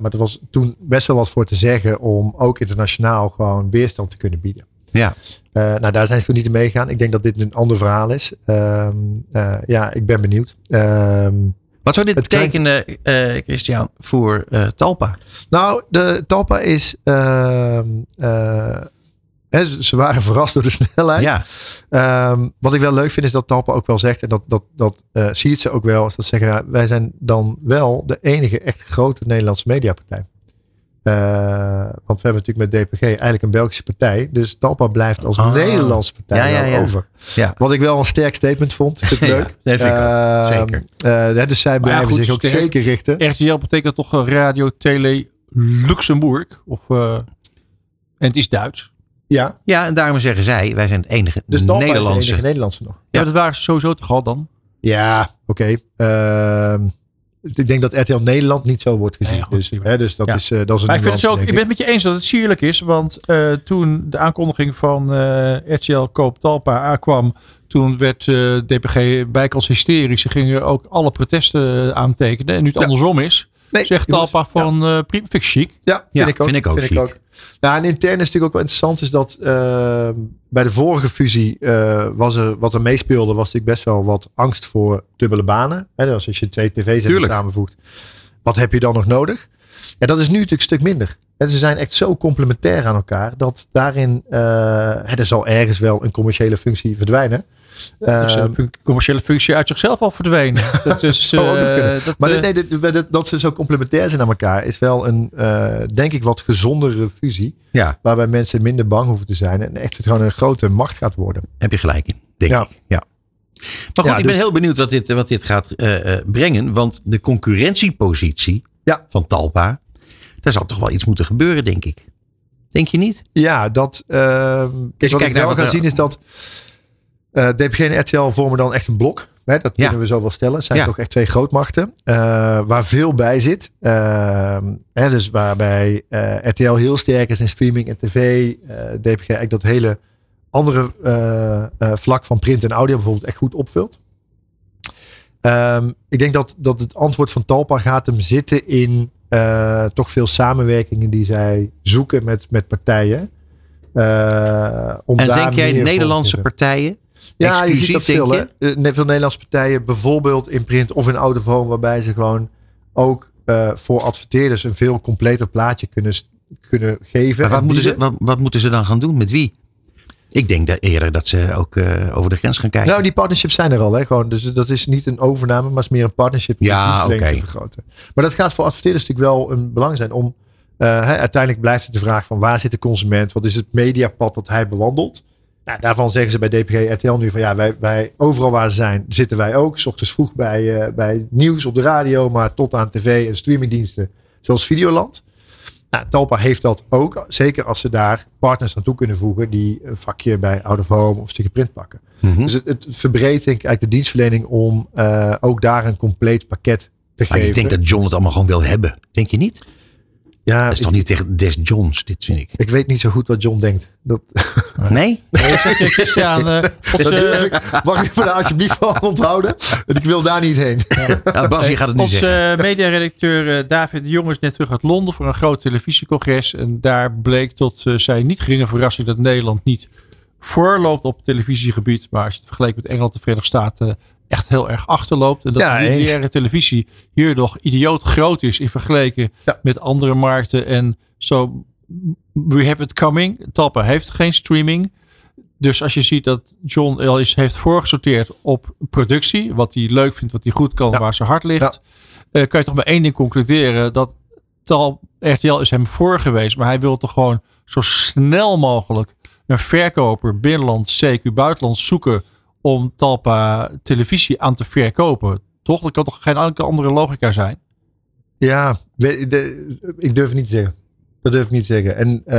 maar er was toen best wel wat voor te zeggen om ook internationaal gewoon weerstand te kunnen bieden. Ja. Eh, nou, daar zijn ze toen niet in meegegaan. Ik denk dat dit een ander verhaal is. Ehm, eh, ja, ik ben benieuwd. Ehm, Wat zou dit betekenen, eh, Christian, voor Talpa? nou, de Talpa is. ehm, eh, hè, ze waren verrast door de snelheid. Ja, wat ik wel leuk vind is dat Talpa ook wel zegt, en dat, dat, dat zie je ze ook wel, is dat ze zeggen, wij zijn dan wel de enige echt grote Nederlandse mediapartij. Eh, want we hebben natuurlijk met DPG eigenlijk een Belgische partij. Dus Talpa blijft als Ah. Nederlandse partij Ja, ja, ja. over. ja. Wat ik wel een sterk statement vond. Vind ik Ja, leuk. dat vind ik ook. Ehm, Zeker. eh, dus zij Maar ja, blijven goed, zich ook sterk. zeker richten. RTL betekent toch eh, Radio Tele Luxemburg. Of, eh, en het is Duits. Ja, ja, en daarom zeggen zij, wij zijn het enige dus Talpa is de Nederlandse. enige Nederlandse nog. Ja, Ja. dat waren ze sowieso toch al dan? Ja, oké. Ehm, ik denk dat RTL Nederland niet zo wordt gezien. Nee, goed, dus, hè, dus dat, Ja. is, eh, dat is een Maar ik, vind het zo, denk ik ben het met je eens dat het sierlijk is. Want eh, toen de aankondiging van eh, RTL Koop Talpa aankwam. Toen werd DPG bijkans hysterisch. Ze gingen ook alle protesten aantekenen. En nu het Ja. andersom is. Nee, Zegt Talpa van eh prima, vind ik chic. Ja, vind Ja, ik ook. vind ik ook. Nou, en intern is natuurlijk ook wel interessant is dat eh, bij de vorige fusie eh, was er wat er meespeelde was natuurlijk best wel wat angst voor dubbele banen. Hè, dus als je twee tv's samenvoegt, wat heb je dan nog nodig? Ja, dat is nu natuurlijk een stuk minder. En ze zijn echt zo complementair aan elkaar dat daarin eh, er zal ergens wel een commerciële functie verdwijnen. Dus, eh, Ehm, fun- commerciële functie uit zichzelf al verdwenen. Dat is, nog eh, dat, Maar eh, dit- nee, dit- dit- dat ze zo complementair zijn aan elkaar is wel een, eh, denk ik, wat gezondere fusie. Ja, Waarbij mensen minder bang hoeven te zijn. En echt het gewoon een grote macht gaat worden. heb je gelijk in, denk Ja. ik. Ja. Maar goed, Ja, ik ben dus- heel benieuwd wat dit, wat dit gaat eh, eh, brengen. Want de concurrentiepositie Ja. van Talpa, daar zal toch wel iets moeten gebeuren, denk ik. Denk je niet? Ja, dat. ehm kijk, wat ik wel wat ga er- zien is dat. Eh DPG en RTL vormen dan echt een blok. Hè, dat Ja. kunnen we zo wel stellen. Het zijn Ja. toch echt twee grootmachten. eh, waar veel bij zit. Ehm, hè, dus waarbij eh, RTL heel sterk is in streaming en tv. DPG eigenlijk dat hele andere vlak van print en audio bijvoorbeeld echt goed opvult. Ehm, ik denk dat, dat het antwoord van Talpa gaat hem zitten in toch veel samenwerkingen die zij zoeken met, met partijen. Om En daar denk jij Nederlandse partijen? Ja, je ziet dat veel. Hè? Eh, veel Nederlandse partijen, bijvoorbeeld in print of in of home, waarbij ze gewoon ook eh, voor adverteerders een veel completer plaatje kunnen, kunnen geven. Maar wat en moeten, ze, wat, wat moeten ze dan gaan doen? Met wie? Ik denk dat eerder dat ze ook eh, over de grens gaan kijken. Nou, die partnerships zijn er al. Hè? Gewoon, dus dat is niet een overname, maar is meer een partnership om Ja, de te vergroten. Maar dat gaat voor adverteerders natuurlijk wel een belang zijn om. hè, uiteindelijk blijft het de vraag van waar zit de consument? Wat is het mediapad dat hij bewandelt? Nou, daarvan zeggen ze bij DPG RTL nu van ja, wij, wij overal waar ze zijn, zitten wij ook. S ochtends vroeg bij, eh, bij nieuws op de radio, maar tot aan tv en streamingdiensten zoals Videoland. Nou, Talpa heeft dat ook. Zeker als ze daar partners naartoe kunnen voegen die een vakje bij Out of Home of een stukje print pakken. Mhm. Dus het, het verbreedt denk ik eigenlijk de dienstverlening om eh, ook daar een compleet pakket te Maar geven. ik denk dat John het allemaal gewoon wil hebben. Denk je niet? Ja, Dat is ik, toch niet tegen Des Johns, dit vind ik. ik weet niet zo goed wat John denkt. Dat, Nee? Nee, Christian, ik, mag ik me daar alsjeblieft van onthouden? Want ik wil daar niet heen. Nou, Bas, je gaat het nu Onze zeggen. eh, mediaredacteur eh, David de Jong is net terug uit Londen voor een groot televisiecongres. En daar bleek tot eh, zijn niet geringe verrassing dat Nederland niet voorloopt op televisiegebied. Maar als je het vergelijkt met Engeland en de Verenigde Staten echt heel erg achterloopt. En dat Ja, de lineaire televisie hier nog idioot groot is in vergelijking Ja. met andere markten. En zo, we have it coming. Talpa heeft geen streaming. Dus als je ziet dat John al eens heeft voorgesorteerd op productie, wat hij leuk vindt, wat hij goed kan, Ja. waar zijn hart ligt, eh, kan je toch maar één ding concluderen: dat Tal, RTL is hem voor geweest, maar hij wil toch gewoon zo snel mogelijk een verkoper binnenland, CQ buitenland zoeken om Talpa televisie aan te verkopen. Toch? Dat kan toch geen enkele andere logica zijn? Ja, weet- de- ik durf het niet te zeggen. Dat durf ik niet te zeggen. En uh,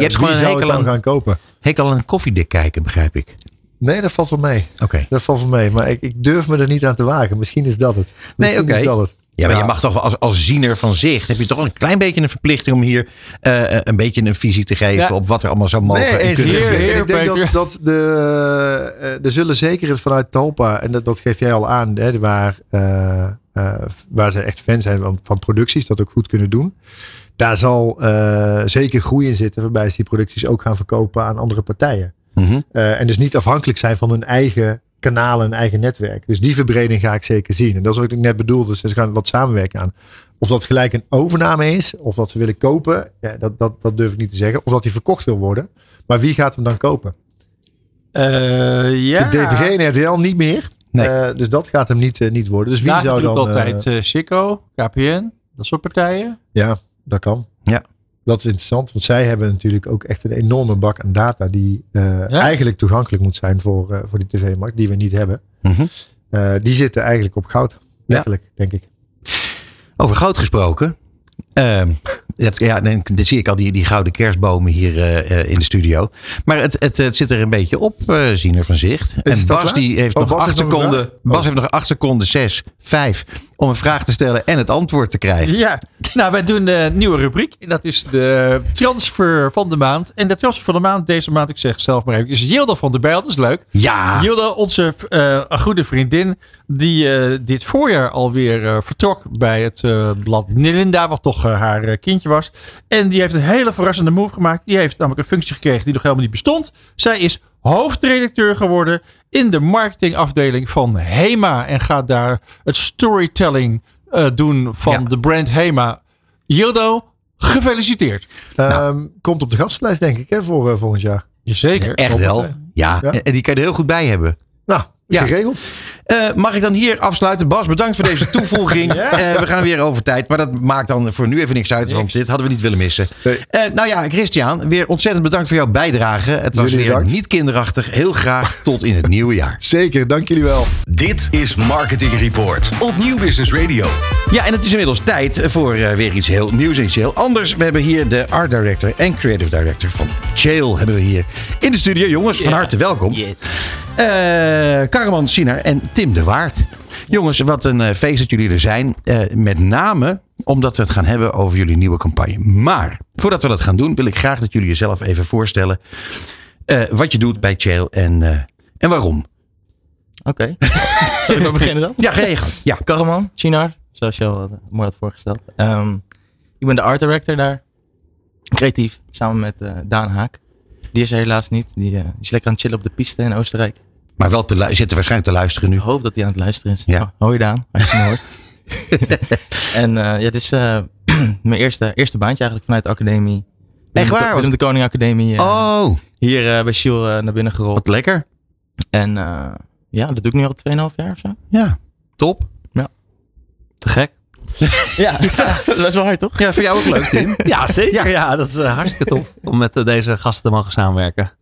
hebt gewoon een zou hekel aan- gaan kopen? Heek al een koffiedik kijken, begrijp ik. Nee, dat valt wel mee. Oké. Dat valt wel mee. Maar ik, ik durf me er niet aan te wagen. Misschien is dat het. Misschien oké. is dat het. Ja, maar Ja. je mag toch als, als ziener van zicht, heb je toch een klein beetje een verplichting om hier eh, een beetje een visie te geven Ja. op wat er allemaal zou mogen. Nee, en. Heer, ik denk Peter. dat, dat de, eh, er zullen zeker vanuit Talpa, en dat, dat geef jij al aan, hè, waar, eh, eh, waar ze echt fan zijn van, van producties, dat ook goed kunnen doen. Daar zal eh, zeker groei in zitten, waarbij ze die producties ook gaan verkopen aan andere partijen. Mhm. Eh, en dus niet afhankelijk zijn van hun eigen kanalen en eigen netwerk. Dus die verbreding ga ik zeker zien. En dat is wat ik net bedoelde. Dus ze gaan wat samenwerken aan. Of dat gelijk een overname is, of dat ze willen kopen, ja, dat, dat, dat durf ik niet te zeggen. Of dat die verkocht wil worden. Maar wie gaat hem dan kopen? Eh, ja. De DPG en RTL niet meer. Nee. Eh, dus dat gaat hem niet, eh, niet worden. Dus wie zou dan... altijd Sikko, KPN, dat soort partijen. ja, dat kan. Ja. Dat is interessant, want zij hebben natuurlijk ook echt een enorme bak aan data die eh, eigenlijk toegankelijk moet zijn voor, eh, voor die tv-markt, die we niet hebben. Mhm. Eh, die zitten eigenlijk op goud. Letterlijk, denk ik. Over goud gesproken. Ehm, dat, ja, dan zie ik al die, die gouden kerstbomen hier in de studio. Maar het, het, het zit er een beetje op, eh Ziener van Zicht. en Bas die heeft Oh, nog Bas acht heeft nog een seconden. vraag? Bas Oh. heeft nog acht seconden, zes, vijf. Om een vraag te stellen en het antwoord te krijgen. Ja, nou wij doen een nieuwe rubriek. En dat is de transfer van de maand. En de transfer van de maand deze maand, ik zeg zelf maar even, is Jilda van der Bijl. Dat is leuk. Ja. Jilda, onze eh, goede vriendin, die eh, dit voorjaar alweer eh, vertrok bij het blad Nilinda, wat toch haar kindje was. En die heeft een hele verrassende move gemaakt. Die heeft namelijk een functie gekregen die nog helemaal niet bestond. Zij is hoofdredacteur geworden in de marketingafdeling van Hema. En gaat daar het storytelling eh, doen van Ja. de brand Hema. Jildo, gefeliciteerd. Ehm, komt op de gastenlijst, denk ik, hè, voor eh, volgend jaar. Zeker. Echt wel. Ja, Ja. en die kan je er heel goed bij hebben. Nou, Ja. geregeld. Eh, mag ik dan hier afsluiten? Bas, bedankt voor deze toevoeging. Eh, we gaan weer over tijd. Maar dat maakt dan voor nu even niks uit. Want dit hadden we niet willen missen. Nee. Eh, nou ja, Christian, weer ontzettend bedankt voor jouw bijdrage. Het was Jullie weer bedankt. niet kinderachtig. Heel graag tot in het nieuwe jaar. Zeker, dank jullie wel. Dit is Marketing Report op Nieuw Business Radio. Ja, en het is inmiddels tijd voor weer iets heel nieuws en iets heel anders. We hebben hier de art director en creative director van Jail hebben we hier in de studio. Jongens, van harte welkom. Eh Karaman Siener en Tim de Waard. Jongens, wat een eh, feest dat jullie er zijn. Eh, met name omdat we het gaan hebben over jullie nieuwe campagne. Maar voordat we dat gaan doen, wil ik graag dat jullie jezelf even voorstellen. eh, wat je doet bij Chail en, en waarom. Oké. Zal ik maar beginnen dan? Ja, ga je gang. Ja. Karaman, Chinar, zoals je al mooi had voorgesteld. Ehm, ik ben de art director daar. Creatief, samen met Daan Haak. Die is er helaas niet. Die, die is lekker aan het chillen op de piste in Oostenrijk. Maar wel te zitten waarschijnlijk te luisteren nu. Ik hoop dat hij aan het luisteren is. Ja. Oh, hoi Daan, als je me hoort. en eh, ja, het is eh, mijn eerste, eerste baantje eigenlijk vanuit de academie. Echt waar? Willem de Koning Academie. eh, Oh, Hier bij eh, naar binnen gerold. wat lekker. En ja, dat doe ik nu al 2,5 jaar of zo. Ja, top. Te gek. Ja, dat is wel hard toch? Ja, vind jou ook leuk, Tim? Ja, zeker. Ja, dat is hartstikke tof om met deze gasten te mogen samenwerken.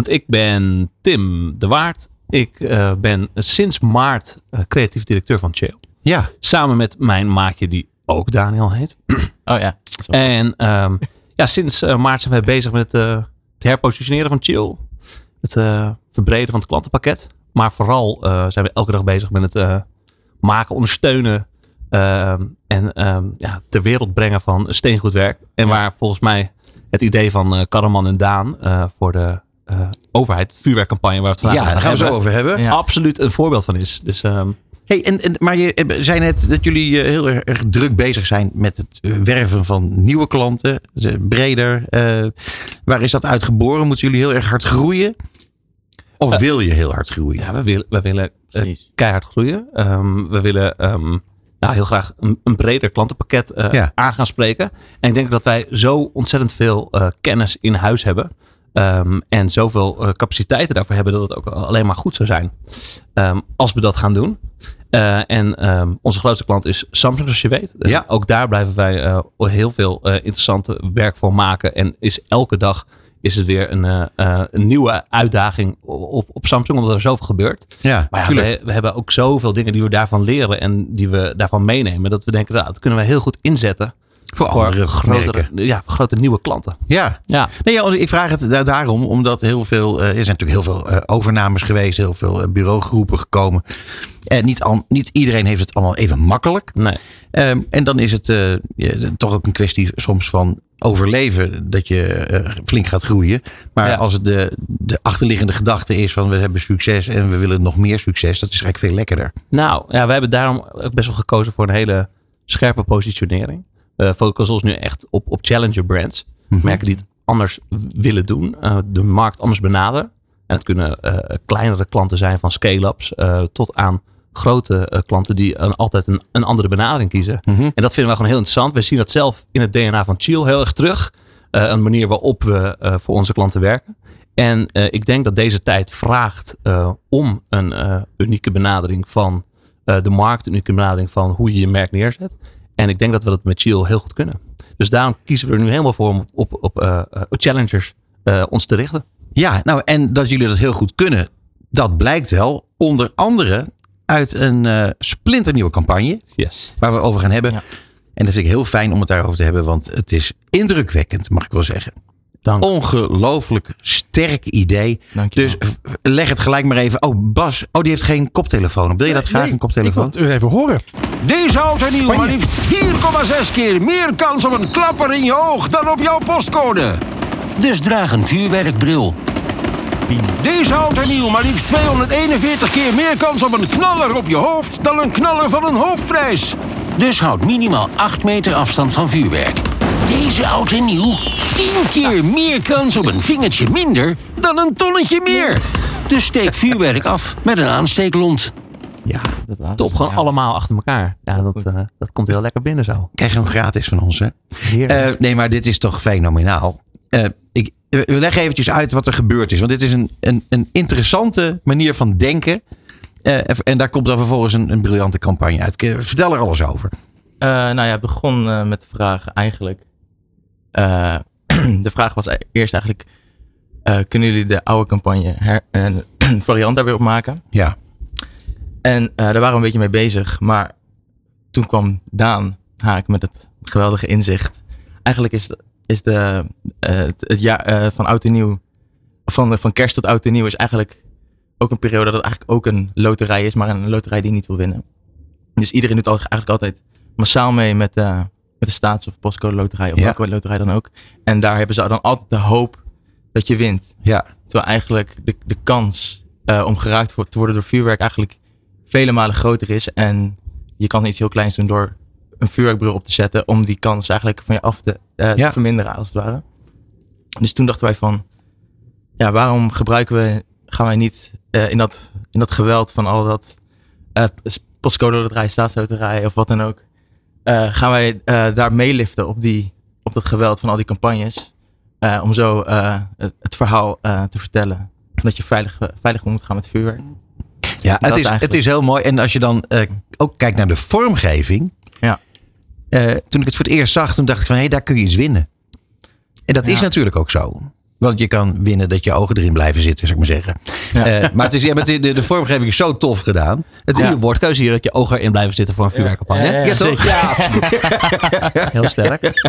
Want ik ben Tim de Waard. Ik eh, ben sinds maart eh, creatief directeur van Chill. Ja, Samen met mijn maatje die ook Daniel heet. Oh ja. En ehm, ja, sinds eh, maart zijn wij bezig met het herpositioneren van Chill. Het verbreden van het klantenpakket. Maar vooral zijn we elke dag bezig met het maken, ondersteunen ehm, en ehm, ja, ter wereld brengen van steengoed werk. En waar volgens mij het idee van Karaman en Daan voor de overheid, het vuurwerkcampagne waar we het vandaag ja daar gaan we zo over hebben. Ja. absoluut een voorbeeld van is. Dus ehm, Hey, en, en, maar je eh, zei net dat jullie eh, heel erg, druk bezig zijn met het eh, werven van nieuwe klanten. Eh, Breder. eh, waar is dat uitgeboren? Moeten jullie heel erg hard groeien? Of Eh, wil je heel hard groeien? ja, we willen, we willen eh, keihard groeien. Ehm, we willen ehm, nou, heel graag een, een breder klantenpakket eh, Ja. aan gaan spreken. En ik denk dat wij zo ontzettend veel eh, kennis in huis hebben. Ehm, en zoveel eh, capaciteiten daarvoor hebben dat het ook alleen maar goed zou zijn. ehm, als we dat gaan doen. Eh, en ehm, onze grootste klant is Samsung, zoals je weet. Eh, Ja. Ook daar blijven wij eh, heel veel interessante werk voor maken. En is elke dag is het weer een, een nieuwe uitdaging op, op Samsung, omdat er zoveel gebeurt. Ja, Maar ja, we hebben ook zoveel dingen die we daarvan leren en die we daarvan meenemen. Dat we denken, nou, dat kunnen we heel goed inzetten voor andere grotere, ja, voor grote nieuwe klanten. Ja. Ja, Nee, ja, ik vraag het da- daarom, omdat heel veel, eh, er zijn natuurlijk heel veel eh, overnames geweest, heel veel eh, bureaugroepen gekomen. En niet, al, niet iedereen heeft het allemaal even makkelijk. nee. Ehm, en dan is het eh, ja, toch ook een kwestie soms van overleven dat je flink gaat groeien. Maar Ja. als het de, de achterliggende gedachte is van we hebben succes en we willen nog meer succes, dat is eigenlijk veel lekkerder. Nou, ja, we hebben daarom ook best wel gekozen voor een hele scherpe positionering. We focussen ons nu echt op, op challenger brands. Mhm. Merken die het anders willen doen. eh, de markt anders benaderen. En het kunnen eh, kleinere klanten zijn van scale-ups eh, tot aan grote eh, klanten die een, altijd een, een andere benadering kiezen. Mhm. En dat vinden we gewoon heel interessant. We zien dat zelf in het DNA van Chill heel erg terug. Eh, een manier waarop we eh, voor onze klanten werken. En eh, ik denk dat deze tijd vraagt eh, om een eh, unieke benadering van eh, de markt, een unieke benadering van hoe je je merk neerzet. En ik denk dat we dat met Chill heel goed kunnen. Dus daarom kiezen we er nu helemaal voor om op, op, eh, eh, challengers eh, ons te richten. Ja, nou en dat jullie dat heel goed kunnen, dat blijkt wel onder andere uit een splinternieuwe campagne Yes. waar we over gaan hebben. Ja. En dat vind ik heel fijn om het daarover te hebben, want het is indrukwekkend, mag ik wel zeggen. Dank. Ongelooflijk sterk idee. Dank je Dus leg het gelijk maar even. Oh, Bas, oh, die heeft geen koptelefoon. Wil je dat graag, Nee, een koptelefoon? Ik wil het even horen. Deze en nieuw maar liefst 4,6 keer meer kans op een klapper in je oog dan op jouw postcode. Dus draag een vuurwerkbril. Deze en nieuw maar liefst 241 keer meer kans op een knaller op je hoofd dan een knaller van een hoofdprijs. Dus houd minimaal 8 meter afstand van vuurwerk. Deze oud en nieuw 10 keer meer kans op een vingertje minder dan een tonnetje meer. Dus steek vuurwerk af met een aansteeklont. Ja, Dat was Top, gewoon ja. allemaal achter elkaar. Ja, dat, eh, dat komt heel lekker binnen zo. krijg je hem gratis van ons, hè? Eh, nee, maar dit is toch fenomenaal. Eh, ik, we leggen eventjes uit wat er gebeurd is. Want dit is een, een, een interessante manier van denken. Eh, en daar komt dan vervolgens een, een briljante campagne uit. Vertel er alles over. Eh, nou ja, het begon eh, met de vraag eigenlijk. Eh, de vraag was e- eerst eigenlijk: eh, kunnen jullie de oude campagne her, een variant daar weer op maken? Ja. En eh, daar waren we een beetje mee bezig. Maar toen kwam Daan Haak met het geweldige inzicht. Eigenlijk is, is de, het, het jaar van oud en nieuw, van, van kerst tot oud en nieuw, is eigenlijk ook een periode dat het eigenlijk ook een loterij is, maar een loterij die niet wil winnen. Dus iedereen doet eigenlijk altijd massaal mee met, eh, met de staats- of postcode loterij, of Ja. welke loterij dan ook. En daar hebben ze dan altijd de hoop dat je wint. Ja. Terwijl eigenlijk de, de kans eh, om geraakt te worden door vuurwerk eigenlijk vele malen groter is. En je kan iets heel kleins doen door een vuurwerkbril op te zetten om die kans eigenlijk van je af te, eh, Ja. te verminderen als het ware. Dus toen dachten wij van, ja, waarom gebruiken we, gaan wij niet eh, in, dat, in dat geweld van al dat postcode loterij, staatsloterij of wat dan ook, eh, gaan wij eh, daar meeliften op, die, op dat geweld van al die campagnes. eh, om zo het, het verhaal te vertellen. Dat je veilig, veilig moet gaan met vuurwerk. Ja, het is, het is heel mooi. En als je dan ook kijkt naar de vormgeving. Ja. Toen ik het voor het eerst zag, toen dacht ik van hé, daar kun je iets winnen. En dat is natuurlijk ook zo. Want je kan winnen dat je ogen erin blijven zitten, zou ik maar zeggen. Eh, maar het is, ja, de, de vormgeving is zo tof gedaan. Het Goede woordkeuze hier dat je ogen erin blijven zitten voor een vuurwerkcampagne. Ja, ja, ja. toch? Ja. Heel sterk.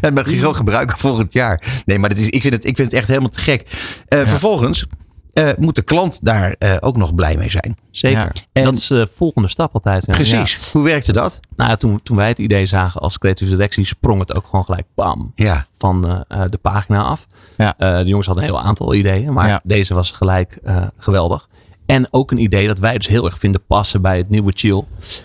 Dat mag je gewoon gebruiken volgend jaar. Nee, maar dat is, ik, vind het, ik vind het echt helemaal te gek. Eh, Vervolgens eh, moet de klant daar eh, ook nog blij mee zijn. Zeker. En- dat is de volgende stap altijd. ja. Precies. Hoe werkte dat? Nou, ja, toen, toen wij het idee zagen als creatieve directie, sprong het ook gewoon gelijk bam Ja. van eh, eh, de pagina af. Ja. Eh, de jongens hadden een heel aantal ideeën, maar Ja. deze was gelijk eh, geweldig. En ook een idee dat wij dus heel erg vinden passen bij het nieuwe chill.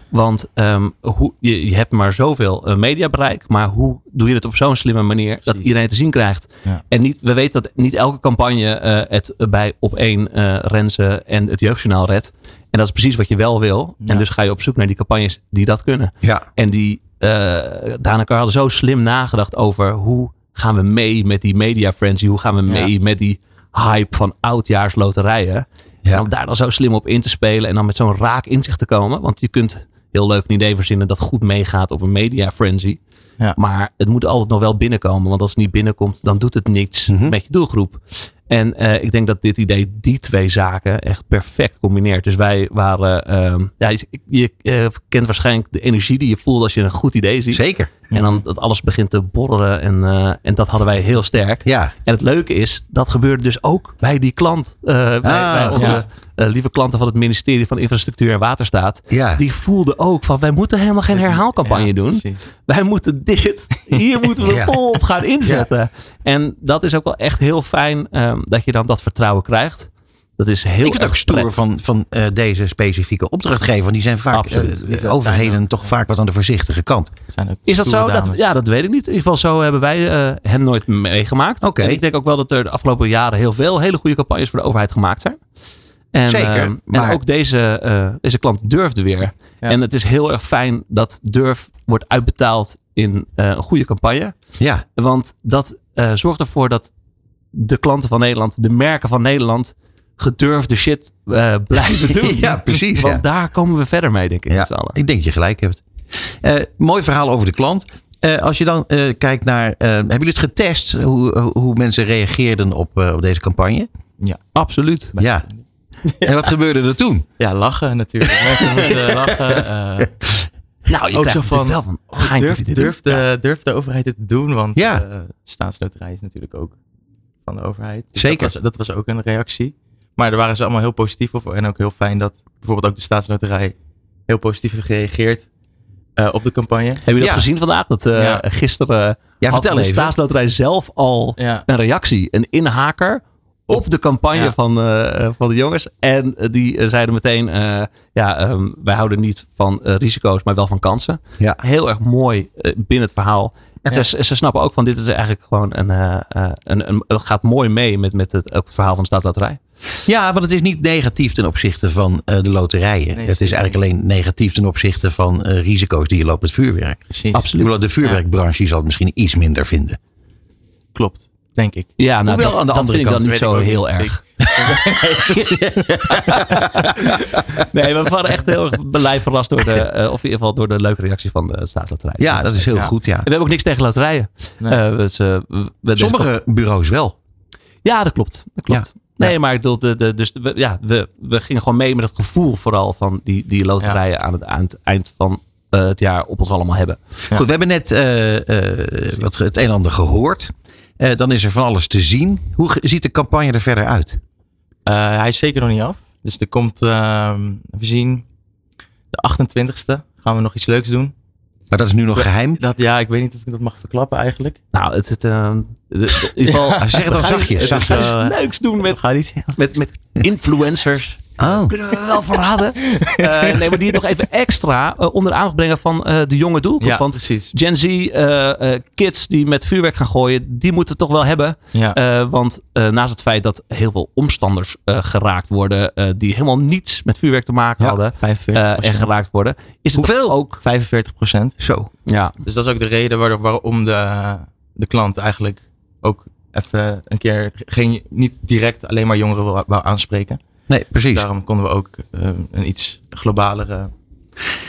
Want ehm, hoe, je, je hebt maar zoveel eh, mediabereik, maar hoe doe je het op zo'n slimme manier dat iedereen te zien krijgt? Ja. En niet, we weten dat niet elke campagne eh, het bij op één eh Renze en het Jeugdjournaal redt. En dat is precies wat je wel wil. Ja. En dus ga je op zoek naar die campagnes die dat kunnen. Ja. En die uh, Daneke hadden zo slim nagedacht over hoe gaan we mee met die media frenzy? Hoe gaan we mee met die hype van oudjaarsloterijen? Ja. En om daar dan zo slim op in te spelen en dan met zo'n raak inzicht te komen. Want je kunt heel leuk een idee verzinnen dat goed meegaat op een media frenzy. Ja. Maar het moet altijd nog wel binnenkomen. Want als het niet binnenkomt, dan doet het niets Mhm. met je doelgroep. En eh, ik denk dat dit idee die twee zaken echt perfect combineert. Dus wij waren, ehm, ja, je, je eh, kent waarschijnlijk de energie die je voelt als je een goed idee ziet. Zeker. En dan dat alles begint te borrelen. En, eh, en dat hadden wij heel sterk. Ja. En het leuke is, dat gebeurde dus ook bij die klant. eh, bij, bij Ah, onze ja. eh, lieve klanten van het ministerie van Infrastructuur en Waterstaat. Ja. Die voelden ook van, wij moeten helemaal geen herhaalcampagne Ja, doen. precies. Wij moeten dit, hier moeten we Ja. vol op gaan inzetten. En dat is ook wel echt heel fijn ehm, dat je dan dat vertrouwen krijgt. Dat is heel ik vind het erg ook stoer van, van eh, deze specifieke opdrachtgever. Die zijn vaak, eh, zijn overheden toch vaak wat aan de voorzichtige kant. Is dat zo? Dat, ja, dat weet ik niet. In ieder geval zo hebben wij eh, hen nooit meegemaakt. Oké. En ik denk ook wel dat er de afgelopen jaren heel veel hele goede campagnes voor de overheid gemaakt zijn. En, Zeker, ehm, maar- en ook deze, eh, deze klant durfde weer. Ja. En het is heel erg fijn dat durf wordt uitbetaald in eh, een goede campagne. Ja. Want dat eh, zorgt ervoor dat de klanten van Nederland, de merken van Nederland, gedurfde shit eh, blijven doen. Ja, precies, Want ja. daar komen we verder mee, denk ik. Ja, allen. ik denk dat je gelijk hebt. Eh, mooi verhaal over de klant. Eh, als je dan eh, kijkt naar, eh, hebben jullie het getest hoe, hoe- mensen reageerden op, eh, op deze campagne? Absoluut. Ja. En wat gebeurde er toen? Ja, lachen natuurlijk. Mensen moesten lachen. eh, Nou, je Ook zo van, wel van, oh, durf, jullie dit durf, doen? de, durf de overheid dit te doen? Want Ja. eh, staatsloterij is natuurlijk ook van de overheid. Dus Zeker. Dat was, dat was ook een reactie. Maar daar waren ze allemaal heel positief op. En ook heel fijn dat bijvoorbeeld ook de staatsloterij heel positief heeft gereageerd eh, op de campagne. Heb je dat Ja. gezien vandaag? Dat eh, Ja. gisteren Ja, had vertel de even. staatsloterij zelf al Ja, een reactie, een inhaker op de campagne Ja. van, eh, eh, van de jongens. En eh, die eh, zeiden meteen, eh, ja, ehm, wij houden niet van eh, risico's, maar wel van kansen. Ja. Heel erg mooi eh, binnen het verhaal. En Ja. ze, ze snappen ook van, dit is eigenlijk gewoon een, eh, eh, een, een, het gaat mooi mee met, met het, ook het verhaal van de staatsloterij. Ja, want het is niet negatief ten opzichte van eh, de loterijen. Nee, het is eigenlijk alleen negatief ten opzichte van eh, risico's die je loopt met vuurwerk. precies. Bedoel, de vuurwerkbranche zal het misschien iets minder vinden. Klopt, denk ik. Ja, nou, Hoewel dat, aan de dat andere vind ik dan kant niet zo heel niet. erg. nee, we waren echt heel erg blij verrast door de, eh, of in ieder geval door de leuke reactie van de staatsloterij. Ja, dat is heel Ja. goed, ja. We hebben ook niks tegen loterijen. Nee. Eh, dus, eh, we- we- Sommige bureaus wel. Ja, dat klopt. Dat klopt. Nee, maar ik bedoel, de, de, dus we, ja, we, we gingen gewoon mee met het gevoel vooral van die, die loterijen aan, het, aan het eind van het jaar op ons allemaal hebben. Goed, we hebben net eh, eh, wat, het een en ander gehoord. Eh, dan is er van alles te zien. Hoe ziet de campagne er verder uit? Eh, hij is zeker nog niet af. Dus er komt, ehm, we zien, de 28ste gaan we nog iets leuks doen. Maar dat is nu nog geheim. Dat, ja, ik weet niet of ik dat mag verklappen eigenlijk. Nou, het, het, eh, de- in ieder geval, Zeg het dan zachtjes, zachtjes. iets leuks doen met, Ga met, met influencers. Oh. Kunnen we wel verraden. Eh, nee, maar die nog even extra eh, onder de aandacht brengen van eh, de jonge doelgroep. Ja, Want precies. Gen Z, eh, eh, kids die met vuurwerk gaan gooien, die moeten het toch wel hebben. Ja. Eh, want eh, naast het feit dat heel veel omstanders eh, geraakt worden, eh, die helemaal niets met vuurwerk te maken Ja, hadden, 45 eh, en geraakt worden, is het Hoeveel? ook 45 procent. Zo. ja, Dus dat is ook de reden waar- waarom de, de klant eigenlijk ook even een keer geen, niet direct alleen maar jongeren wou, wou aanspreken. Nee, precies. Daarom konden we ook eh, een iets globalere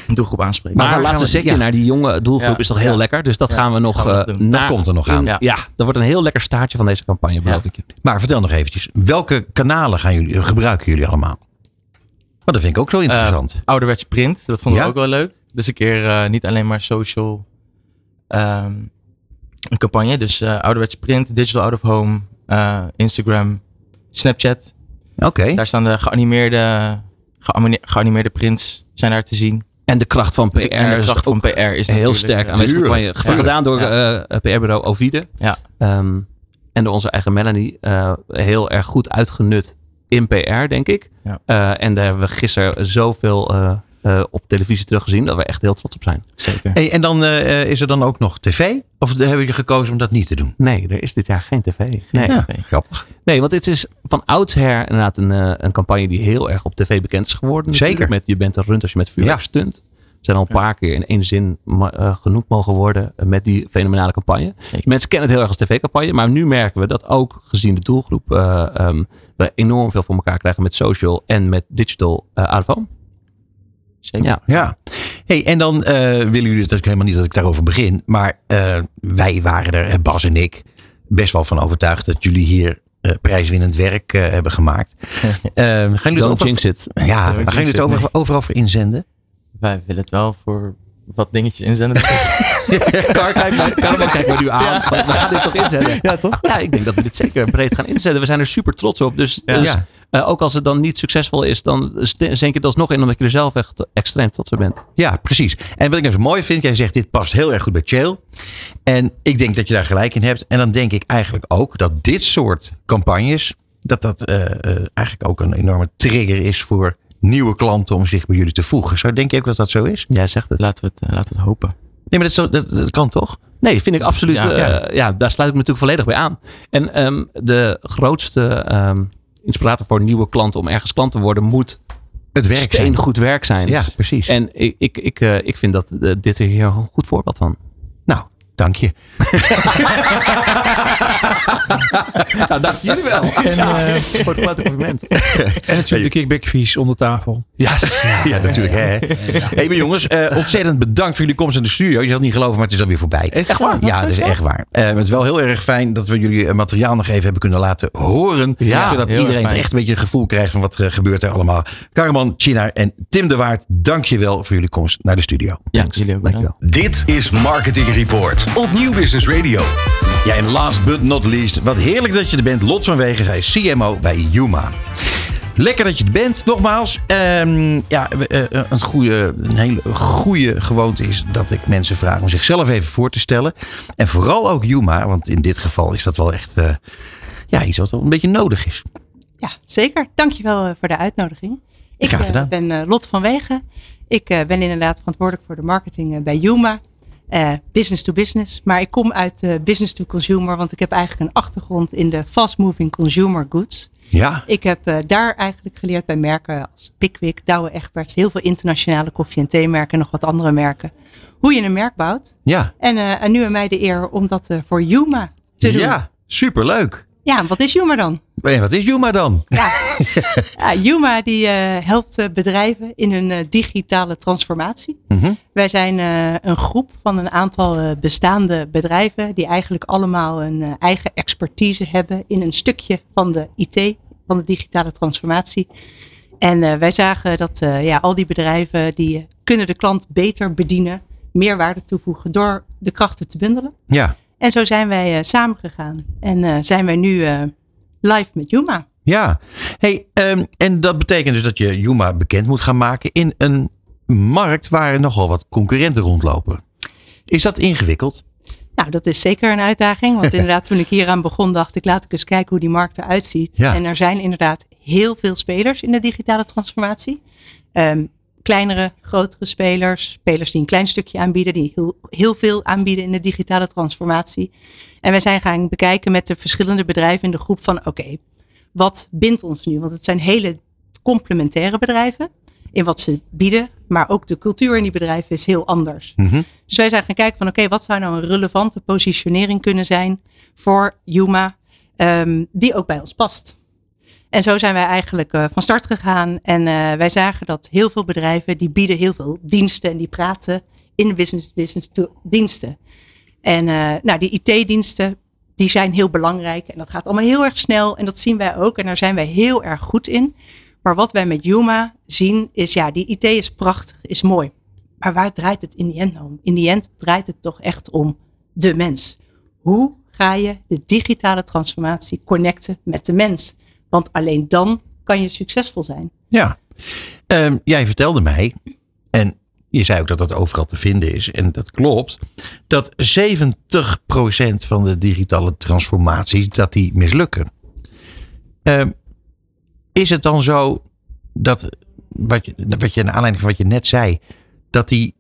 doelgroep aanspreken. Maar laatste we- zetje ja. naar die jonge doelgroep Ja. is toch heel Ja. lekker. Dus dat Ja, gaan we nog gaan we eh, na- Dat komt er nog aan. Ja. Ja. dat wordt een heel lekker staartje van deze campagne, beloof ik je. Maar vertel nog eventjes. Welke kanalen gaan jullie, gebruiken jullie allemaal? Want dat vind ik ook wel interessant. Eh, ouderwets print, dat vonden Ja? we ook wel leuk. Dus een keer eh, niet alleen maar social ehm, een campagne. Dus eh ouderwets print, digital out of home, eh, Instagram, Snapchat. Oké. Daar staan de geanimeerde, geanime- geanimeerde prints zijn daar te zien. En de kracht van PR en de is kracht van PR is heel sterk aan deze campagne. Gedaan door Ja. eh, PR-bureau Ovide. Ja. Ehm, en door onze eigen Melanie. eh, heel erg goed uitgenut in PR, denk ik. Ja. Eh, en daar hebben we gisteren zoveel eh, op televisie teruggezien. Dat we echt heel trots op zijn. Zeker. Hey, en dan eh, is er dan ook nog tv? Of hebben jullie gekozen om dat niet te doen? Nee, er is dit jaar geen tv. Nee. Ja, tv. grappig. Nee, want dit is van oudsher inderdaad een, eh, een campagne die heel erg op tv bekend is geworden. Zeker. natuurlijk. Met je bent een rund als je met vuurwerk Ja. stunt. zijn al een paar keer in één zin eh, genoemd mogen worden met die fenomenale campagne. Mensen kennen het heel erg als tv-campagne, maar nu merken we dat ook gezien de doelgroep eh, ehm, we enorm veel voor elkaar krijgen met social en met digital eh out of home. Zeker. Ja. Ja. Hey, en dan eh, willen jullie natuurlijk helemaal niet dat ik daarover begin. Maar eh, wij waren er, Bas en ik, best wel van overtuigd dat jullie hier eh, prijswinnend werk eh, hebben gemaakt. Eh, gaan jullie het Don't over- jinx it. Ja, gaan jinx jullie het over, overal voor inzenden? Wij willen het wel voor wat dingetjes inzenden. Kar, kijk mij, Karel, kijk me nu aan. Maar We gaan dit toch inzetten? Ja, toch? Ja, ik denk dat we dit zeker breed gaan inzetten. We zijn er super trots op. Dus, Ja. dus Ja. eh, ook als het dan niet succesvol is, dan zink je het alsnog in omdat je er zelf echt extreem trots op bent. Ja, precies. En wat ik nou zo mooi vind, jij zegt dit past heel erg goed bij Chill. En ik denk dat je daar gelijk in hebt. En dan denk ik eigenlijk ook dat dit soort campagnes, dat dat eh, eh, eigenlijk ook een enorme trigger is voor nieuwe klanten om zich bij jullie te voegen. Zo denk je ook dat dat zo is? Jij zegt het. laten, we het, laten we het hopen. Nee, maar dat, zo, dat, dat kan toch? Nee, vind ik absoluut. Ja. Ja, ja. daar sluit ik me natuurlijk volledig bij aan. En ehm, de grootste ehm, inspirator voor nieuwe klanten om ergens klant te worden, moet Het werk zijn. goed werk zijn. Ja, precies. En ik, ik, ik, eh, ik vind dat eh, dit er hier een goed voorbeeld van. Nou, dank je. Nou, dank jullie wel. En, eh, voor het grote compliment. en natuurlijk de kickbackvies onder tafel. Ja, ja, natuurlijk. Hè? Hey, jongens, eh, ontzettend bedankt voor jullie komst in de studio. Je zal het niet geloven, maar het is alweer voorbij. Echt waar? Ja, dat is echt waar. Eh, het is wel heel erg fijn dat we jullie eh, materiaal nog even hebben kunnen laten horen. Ja, zodat iedereen echt een beetje een gevoel krijgt van wat er gebeurt er allemaal. Karman, China en Tim de Waard, dank je wel voor jullie komst naar de studio. Ja, jullie. Dankjewel. Dit is Marketing Report op Nieuw Business Radio. Ja, en last but not least, wat heerlijk dat je er bent. Lot van Wegen, zij is CMO bij Yuma. Lekker dat je er bent, nogmaals. Ehm, ja, we- eh, een, goede, een hele goede gewoonte is dat ik mensen vraag om zichzelf even voor te stellen. En vooral ook Yuma, want in dit geval is dat wel echt eh, ja, iets wat wel een beetje nodig is. Ja, zeker. Dankjewel eh, voor de uitnodiging. Ik eh, ben eh, Lot van Wegen. Ik eh, ben inderdaad verantwoordelijk voor de marketing eh, bij Yuma. Eh, business to business. Maar ik kom uit eh, business to consumer. Want ik heb eigenlijk een achtergrond in de fast moving consumer goods. Ja, Ik heb eh, daar eigenlijk geleerd bij merken als Pickwick, Douwe Egberts. Heel veel internationale koffie- en theemerken en nog wat andere merken. Hoe je een merk bouwt. ja, En, eh, en nu aan mij de eer om dat eh, voor Yuma te doen. ja, superleuk. ja, wat is Yuma dan? Wat is Yuma dan? Ja, ja Yuma die helpt bedrijven in hun digitale transformatie. Mhm. Wij zijn een groep van een aantal bestaande bedrijven die eigenlijk allemaal een eigen expertise hebben in een stukje van de IT, van de digitale transformatie. En eh, wij zagen dat eh, ja, al die bedrijven die eh, kunnen de klant beter bedienen, meer waarde toevoegen door de krachten te bundelen. Ja, En zo zijn wij samengegaan en zijn wij nu live met Yuma. Ja, hey, ehm, en dat betekent dus dat je Yuma bekend moet gaan maken in een markt waar nogal wat concurrenten rondlopen. Is dat ingewikkeld? Nou, dat is zeker een uitdaging. Want inderdaad, toen ik hieraan begon, dacht ik, laat ik eens kijken hoe die markt eruit ziet. Ja. En er zijn inderdaad heel veel spelers in de digitale transformatie. Ehm, kleinere, grotere spelers, spelers die een klein stukje aanbieden, die heel, heel veel aanbieden in de digitale transformatie. En wij zijn gaan bekijken met de verschillende bedrijven in de groep van, oké, wat bindt ons nu? Want het zijn hele complementaire bedrijven in wat ze bieden, maar ook de cultuur in die bedrijven is heel anders. Mhm. Dus wij zijn gaan kijken van oké, wat zou nou een relevante positionering kunnen zijn voor Yuma, ehm, die ook bij ons past. En zo zijn wij eigenlijk eh, van start gegaan en eh, wij zagen dat heel veel bedrijven die bieden heel veel diensten en die praten in business business to diensten. En eh, nou, die IT-diensten, die zijn heel belangrijk en dat gaat allemaal heel erg snel en dat zien wij ook en daar zijn wij heel erg goed in. Maar wat wij met Yuma zien is, ja, die IT is prachtig, is mooi. Maar waar draait het in die end om? In die end draait het toch echt om de mens. Hoe ga je de digitale transformatie connecten met de mens? Want alleen dan kan je succesvol zijn. Ja. Ehm, jij vertelde mij, en je zei ook dat dat overal te vinden is, en dat klopt, dat 70% van de digitale transformaties dat die mislukken. Ehm, is het dan zo dat, wat je, wat je naar aanleiding van wat je net zei, dat die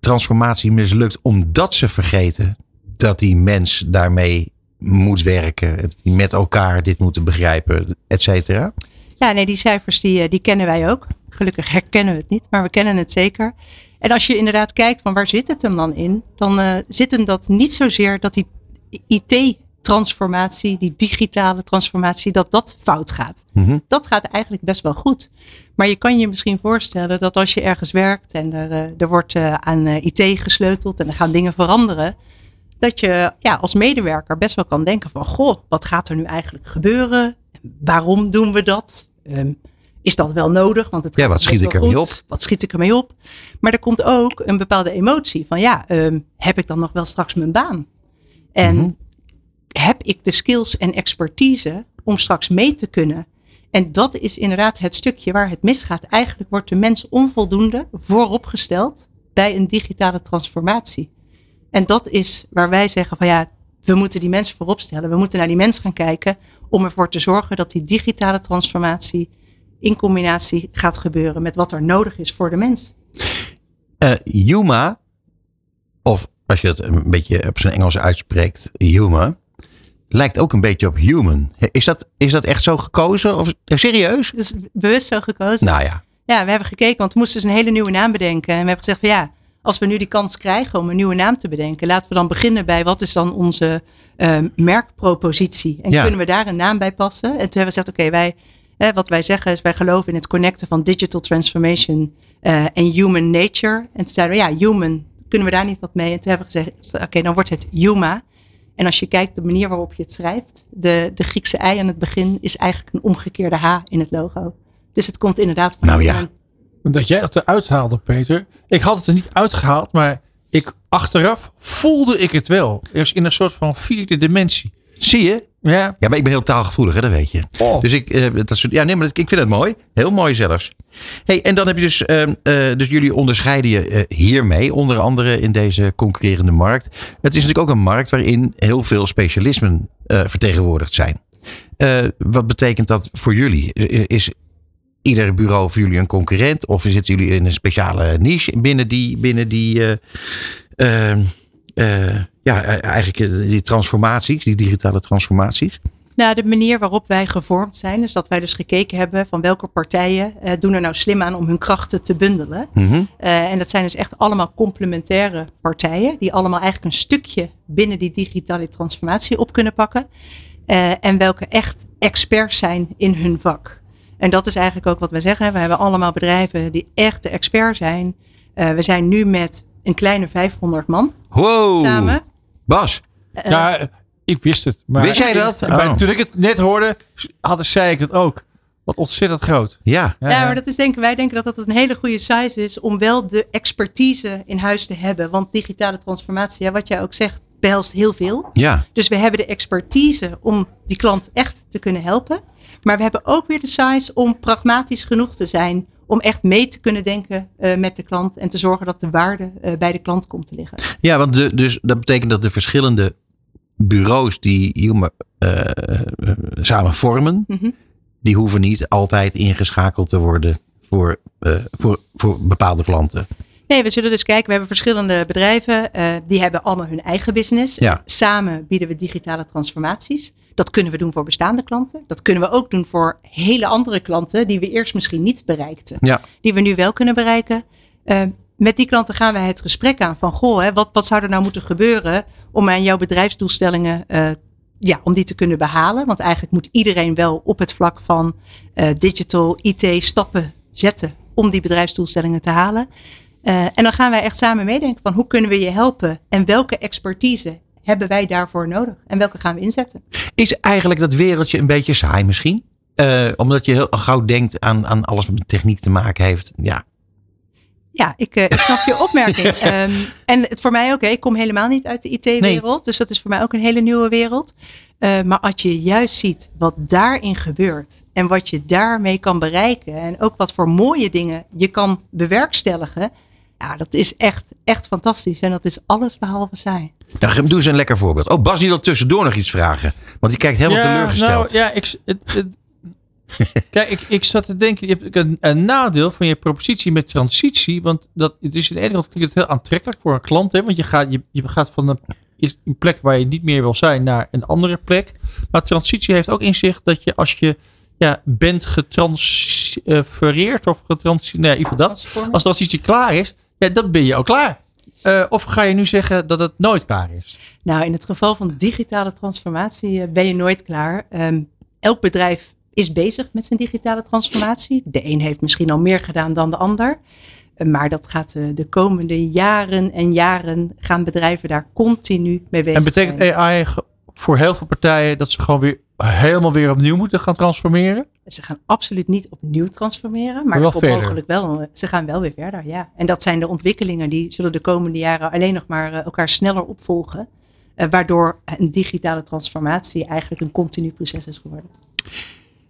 transformatie mislukt omdat ze vergeten dat die mens daarmee moet werken, die met elkaar dit moeten begrijpen, et cetera? Ja, nee, die cijfers die, eh, die kennen wij ook. Gelukkig herkennen we het niet, maar we kennen het zeker. En als je inderdaad kijkt van waar zit het hem dan in, dan eh, zit hem dat niet zozeer dat die IT-transformatie, die digitale transformatie, dat dat fout gaat. Mhm. Dat gaat eigenlijk best wel goed. Maar je kan je misschien voorstellen dat als je ergens werkt en er, eh, er wordt eh, aan eh, IT gesleuteld en er gaan dingen veranderen, dat je ja, als medewerker best wel kan denken van, goh, wat gaat er nu eigenlijk gebeuren? Waarom doen we dat? Ehm, is dat wel nodig? Want het Ja, wat schiet ik ermee op? Wat schiet ik ermee op? Maar er komt ook een bepaalde emotie van, ja, ehm, heb ik dan nog wel straks mijn baan? En Mhm. Heb ik de skills en expertise om straks mee te kunnen? En dat is inderdaad het stukje waar het misgaat. Eigenlijk wordt de mens onvoldoende vooropgesteld bij een digitale transformatie. En dat is waar wij zeggen van ja, we moeten die mens voorop stellen. We moeten naar die mens gaan kijken om ervoor te zorgen dat die digitale transformatie in combinatie gaat gebeuren met wat er nodig is voor de mens. Eh Yuma, of als je het een beetje op zijn Engels uitspreekt, Yuma, lijkt ook een beetje op human. Is dat, is dat echt zo gekozen? Of, eh, serieus? Dus bewust zo gekozen. Nou ja. Ja, we hebben gekeken, want we moesten dus een hele nieuwe naam bedenken. En we hebben gezegd van ja, als we nu die kans krijgen om een nieuwe naam te bedenken, laten we dan beginnen bij wat is dan onze ehm, merkpropositie. En Ja. kunnen we daar een naam bij passen? En toen hebben we gezegd, oké, wij, hè, wat wij zeggen is wij geloven in het connecten van digital transformation eh, en human nature. En toen zeiden we ja, human, kunnen we daar niet wat mee? En toen hebben we gezegd, oké, dan wordt het Yuma. En als je kijkt de manier waarop je het schrijft, de, de Griekse ei aan het begin is eigenlijk een omgekeerde H in het logo. Dus het komt inderdaad van Nou ja. Dat jij dat eruit haalde, Peter. Ik had het er niet uitgehaald, maar ik, achteraf voelde ik het wel. Eerst in een soort van vierde dimensie. Zie je? Ja. Ja, maar ik ben heel taalgevoelig, hè, dat weet je. Oh. Dus ik, eh, dat ja, nee, maar ik vind het mooi. Heel mooi zelfs. Hey, en dan heb je dus, ehm, eh, dus jullie onderscheiden je eh, hiermee, onder andere in deze concurrerende markt. Het is natuurlijk ook een markt waarin heel veel specialismen vertegenwoordigd zijn. Wat betekent dat voor jullie? Is ieder bureau voor jullie een concurrent? Of zitten jullie in een speciale niche binnen die, binnen die eh, ehm, eh, ja, eh, eigenlijk eh, die transformaties, die digitale transformaties? Nou, de manier waarop wij gevormd zijn, is dat wij dus gekeken hebben van welke partijen eh, doen er nou slim aan om hun krachten te bundelen. Mhm. Eh, en dat zijn dus echt allemaal complementaire partijen, die allemaal eigenlijk een stukje binnen die digitale transformatie op kunnen pakken. Eh, en welke echt experts zijn in hun vak. En dat is eigenlijk ook wat wij zeggen. We hebben allemaal bedrijven die echt de expert zijn. Eh, we zijn nu met een kleine 500 man Wow. samen. Bas. Eh, ja, ik wist het. Maar Wist jij dat? Oh. Toen ik het net hoorde, had, zei ik het ook. Wat ontzettend groot. Ja. Ja, maar dat is denken, wij denken dat dat een hele goede size is om wel de expertise in huis te hebben. Want digitale transformatie, ja, wat jij ook zegt, behelst heel veel. Ja. Dus we hebben de expertise om die klant echt te kunnen helpen. Maar we hebben ook weer de size om pragmatisch genoeg te zijn. Om echt mee te kunnen denken eh, met de klant. En te zorgen dat de waarde eh, bij de klant komt te liggen. Ja, want de, dus dat betekent dat de verschillende bureaus die Human eh, samen vormen, Mhm. die hoeven niet altijd ingeschakeld te worden voor, voor, voor bepaalde klanten. Nee, we zullen dus kijken. We hebben verschillende bedrijven. die hebben allemaal hun eigen business. Ja. Samen bieden we digitale transformaties. Dat kunnen we doen voor bestaande klanten. Dat kunnen we ook doen voor hele andere klanten die we eerst misschien niet bereikten. Ja. Die we nu wel kunnen bereiken. Eh, met die klanten gaan wij het gesprek aan van goh, hè, wat, wat zou er nou moeten gebeuren om aan jouw bedrijfsdoelstellingen eh, ja, om die te kunnen behalen. Want eigenlijk moet iedereen wel op het vlak van eh, digital, IT stappen zetten om die bedrijfsdoelstellingen te halen. En dan gaan wij echt samen meedenken van hoe kunnen we je helpen en welke expertise hebben wij daarvoor nodig en welke gaan we inzetten. Is eigenlijk dat wereldje een beetje saai misschien? Eh, omdat je heel gauw denkt aan, aan alles wat met techniek te maken heeft. Ja, Ja, ik, eh, ik snap je opmerking. Ehm, en het voor mij ook, hè, ik kom helemaal niet uit de IT-wereld. Dus dat is voor mij ook een hele nieuwe wereld. Eh, maar als je juist ziet wat daarin gebeurt en wat je daarmee kan bereiken. En ook wat voor mooie dingen je kan bewerkstelligen. Ja, dat is echt, echt fantastisch. En dat is alles behalve saai. Nou, doe eens een lekker voorbeeld. Oh, Bas die wil tussendoor nog iets vragen. Want die kijkt helemaal teleurgesteld. Nou, ja, ik, het, het- kijk, ik, ik zat te denken, je hebt een, een nadeel van je propositie met transitie. Want dat, het is in de ene kant klinkt het heel aantrekkelijk voor een klant. Hè, want je gaat, je, je gaat van een, is een plek waar je niet meer wil zijn naar een andere plek. Maar transitie heeft ook in zich dat je als je ja, bent getransfereerd of getrans... Nee, geval dat. Als transitie klaar is, ja, dan ben je ook klaar. Eh, of ga je nu zeggen dat het nooit klaar is? Nou, in het geval van digitale transformatie eh, ben je nooit klaar. Ehm, elk bedrijf is bezig met zijn digitale transformatie. De een heeft misschien al meer gedaan dan de ander. Eh, Maar dat gaat de komende jaren en jaren gaan bedrijven daar continu mee bezig En betekent zijn. AI voor heel veel partijen dat ze gewoon weer helemaal weer opnieuw moeten gaan transformeren? Ze gaan absoluut niet opnieuw transformeren, maar, Maar wel mogelijk wel, ze gaan wel weer verder. Ja. En dat zijn de ontwikkelingen die zullen de komende jaren alleen nog maar eh, elkaar sneller opvolgen. eh, waardoor een digitale transformatie eigenlijk een continu proces is geworden.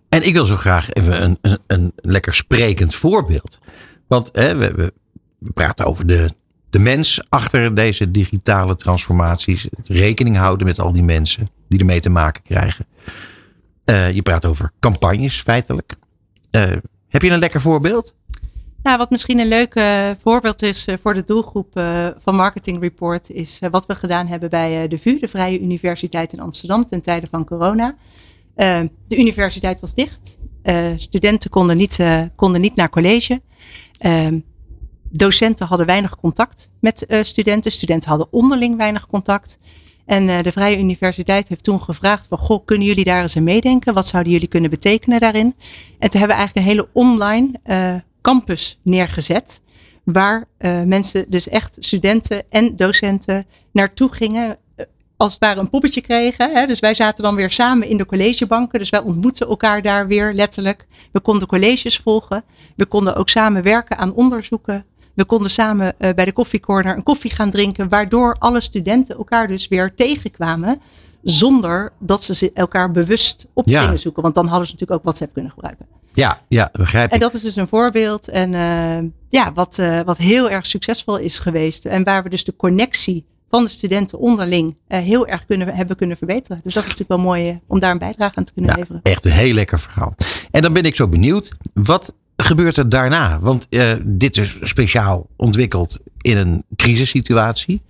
En ik wil zo graag even een, een, een lekker sprekend voorbeeld. Want hè, we, we, we praten over de, de mens achter deze digitale transformaties. Het rekening houden met al die mensen die ermee te maken krijgen. Eh, je praat over campagnes feitelijk. Eh, heb je een lekker voorbeeld? Nou, wat misschien een leuk eh, voorbeeld is voor de doelgroep van Marketing Report, is wat we gedaan hebben bij de VU, de Vrije Universiteit in Amsterdam, ten tijde van corona. De universiteit was dicht. Studenten konden niet, konden niet naar college. Ehm, docenten hadden weinig contact met studenten. Studenten hadden onderling weinig contact. En eh, de Vrije Universiteit heeft toen gevraagd van, goh, kunnen jullie daar eens aan meedenken? Wat zouden jullie kunnen betekenen daarin? En toen hebben we eigenlijk een hele online eh, campus neergezet. Waar eh, mensen, dus echt studenten en docenten, naartoe gingen. Als het ware een poppetje kregen. Hè? Dus wij zaten dan weer samen in de collegebanken. Dus wij ontmoetten elkaar daar weer letterlijk. We konden colleges volgen. We konden ook samen werken aan onderzoeken. We konden samen eh, bij de koffiecorner een koffie gaan drinken. Waardoor alle studenten elkaar dus weer tegenkwamen. Zonder dat ze elkaar bewust op Ja. gingen zoeken. Want dan hadden ze natuurlijk ook WhatsApp kunnen gebruiken. Ja, ja begrijp ik. En dat is dus een voorbeeld. En eh, ja, wat, eh, wat heel erg succesvol is geweest. En waar we dus de connectie van de studenten onderling heel erg kunnen, hebben kunnen verbeteren. Dus dat is natuurlijk wel mooi om daar een bijdrage aan te kunnen leveren. Echt een heel lekker verhaal. En dan ben ik zo benieuwd. Wat gebeurt er daarna? Want eh, dit is speciaal ontwikkeld in een crisissituatie.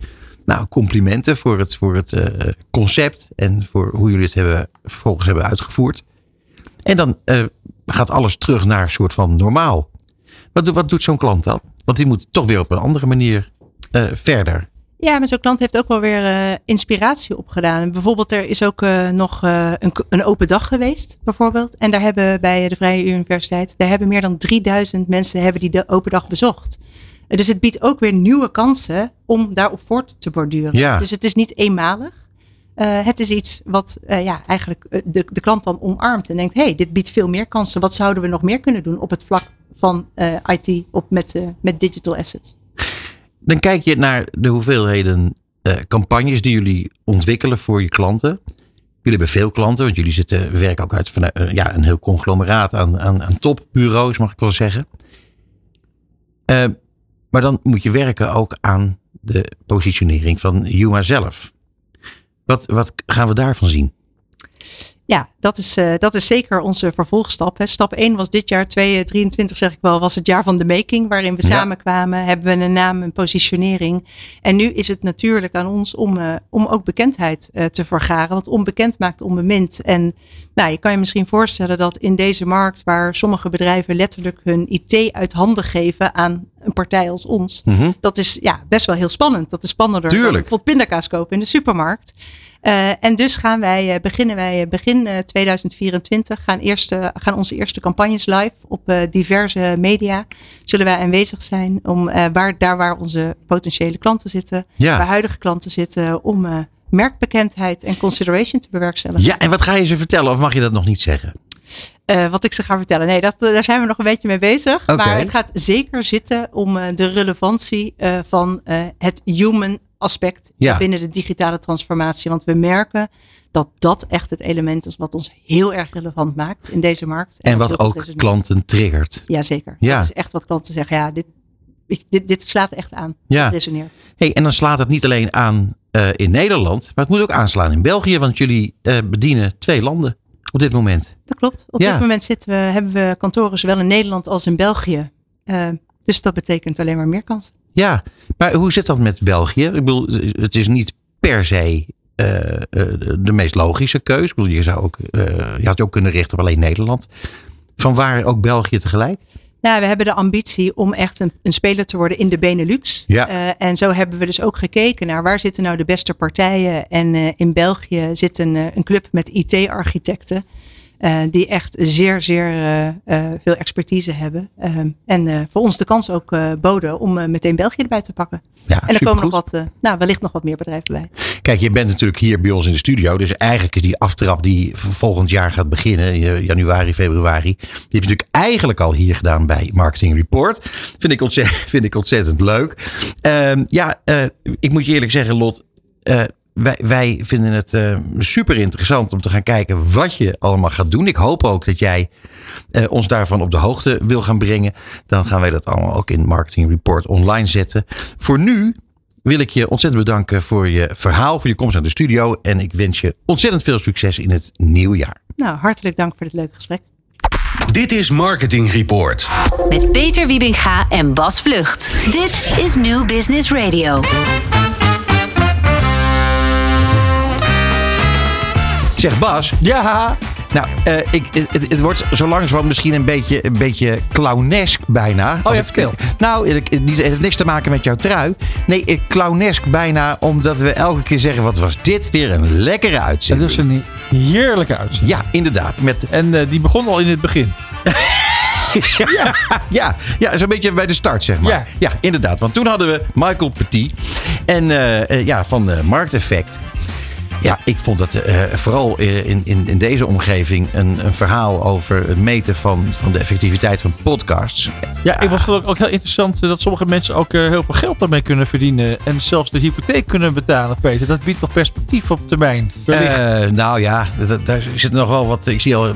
Nou, complimenten voor het, voor het eh, concept en voor hoe jullie het hebben, vervolgens hebben uitgevoerd. En dan eh, gaat alles terug naar een soort van normaal. Wat, wat doet zo'n klant dan? Want die moet toch weer op een andere manier verder. Ja, maar zo'n klant heeft ook wel weer eh, inspiratie opgedaan. Bijvoorbeeld, er is ook eh, nog eh, een, een open dag geweest, bijvoorbeeld. En daar hebben bij de Vrije Universiteit, daar hebben meer dan 3000 mensen hebben die de open dag bezocht. Dus het biedt ook weer nieuwe kansen om daarop voort te borduren. Ja. Dus het is niet eenmalig. Het is iets wat ja, eigenlijk de, de klant dan omarmt en denkt: hey, dit biedt veel meer kansen. Wat zouden we nog meer kunnen doen op het vlak van IT op met, met digital assets? Dan kijk je naar de hoeveelheden eh, campagnes die jullie ontwikkelen voor je klanten. Jullie hebben veel klanten, want jullie zitten, werken ook uit vanuit eh, ja, een heel conglomeraat aan, aan, aan topbureaus, mag ik wel zeggen. Eh, maar dan moet je werken ook aan de positionering van Juma zelf. Wat, wat gaan we daarvan zien? Ja, dat is, uh, dat is zeker onze vervolgstap. Hè. Stap 1 was dit jaar, 2023 zeg ik wel, was het jaar van de making. Waarin we Ja. samenkwamen, hebben we een naam, een positionering. En nu is het natuurlijk aan ons om, uh, om ook bekendheid uh, te vergaren. Want onbekend maakt onbemind. En nou, je kan je misschien voorstellen dat in deze markt, waar sommige bedrijven letterlijk hun IT uit handen geven aan een partij als ons. Mhm. Dat is ja, best wel heel spannend. Dat is spannender Tuurlijk. dan bijvoorbeeld pindakaas kopen in de supermarkt. Uh, en dus gaan wij, uh, beginnen wij begin uh, 2024, gaan, eerste, gaan onze eerste campagnes live op uh, diverse media. Zullen wij aanwezig zijn om uh, waar, daar waar onze potentiële klanten zitten, Ja. waar huidige klanten zitten, om merkbekendheid en consideration te bewerkstelligen. Ja, en wat ga je ze vertellen of mag je dat nog niet zeggen? Uh, wat ik ze ga vertellen. Nee, dat, daar zijn we nog een beetje mee bezig. Maar het gaat zeker zitten om uh, de relevantie uh, van het human aspect Ja. binnen de digitale transformatie. Want we merken dat dat echt het element is wat ons heel erg relevant maakt in deze markt. En wat ook klanten triggert. Jazeker. Ja. Dat is echt wat klanten zeggen. Ja, dit, ik- dit, dit slaat echt aan. Ja. Hey, en dan slaat het niet alleen aan eh, in Nederland, maar het moet ook aanslaan in België, want jullie eh, bedienen twee landen op dit moment. Dat klopt. Op Ja. dit moment zitten we, hebben we kantoren zowel in Nederland als in België. Uh, dus dat betekent alleen maar meer kans. Ja, maar hoe zit dat met België? Ik bedoel, het is niet per se eh, eh, de meest logische keus. Ik bedoel, je, zou ook, eh, je had je ook kunnen richten op alleen Nederland. Van waar ook België tegelijk? Nou, we hebben de ambitie om echt een, een speler te worden in de Benelux. Ja. Uh, en zo hebben we dus ook gekeken naar waar zitten nou de beste partijen. En uh, in België zit een, uh, een club met IT-architecten. Uh, die echt zeer, zeer uh, uh, veel expertise hebben. Um, en voor ons de kans ook boden om meteen België erbij te pakken. Ja, en er komen nog wat, nou, wellicht nog wat meer bedrijven bij. Kijk, je bent natuurlijk hier bij ons in de studio. Dus eigenlijk is die aftrap die volgend jaar gaat beginnen, in januari, februari. Die heb je natuurlijk eigenlijk al hier gedaan bij Marketing Report. Vind ik ontzettend, vind ik ontzettend leuk. Um, ja, ik moet je eerlijk zeggen, Lot. Uh, wij, wij, vinden het uh, super interessant om te gaan kijken wat je allemaal gaat doen. Ik hoop ook dat jij uh, ons daarvan op de hoogte wil gaan brengen. Dan gaan wij dat allemaal ook in Marketing Report online zetten. Voor nu wil ik je ontzettend bedanken voor je verhaal, voor je komst naar de studio. En ik wens je ontzettend veel succes in het nieuwe jaar. Nou, hartelijk dank voor dit leuke gesprek. Dit is Marketing Report. Met Peter Wiebinga en Bas Vlucht. Dit is New Business Radio. Zeg Bas. Ja. Nou, uh, ik, het, het, wordt zo langzamerhand misschien een beetje, een beetje clownesk bijna. Oh ja, vertel. Nou, het, heeft niks te maken met jouw trui. Nee, ik clownesk bijna omdat we elke keer zeggen... wat was dit weer een lekkere uitzending. Het is een heerlijke uitzending. Ja, inderdaad. Met... En uh, die begon al in het begin. ja, ja, ja zo'n beetje bij de start, zeg maar. Ja. ja, inderdaad. Want toen hadden we Michael Petit en, uh, ja, van Markteffect... Ja, ik vond het uh, vooral in, in, in deze omgeving een, een, verhaal over het meten van, van de effectiviteit van podcasts. Ja, ik vond het ook heel interessant dat sommige mensen ook uh, heel veel geld daarmee kunnen verdienen. En zelfs de hypotheek kunnen betalen, Peter. Dat biedt toch perspectief op termijn? Uh, nou ja, daar zit nog wel wat. Ik zie al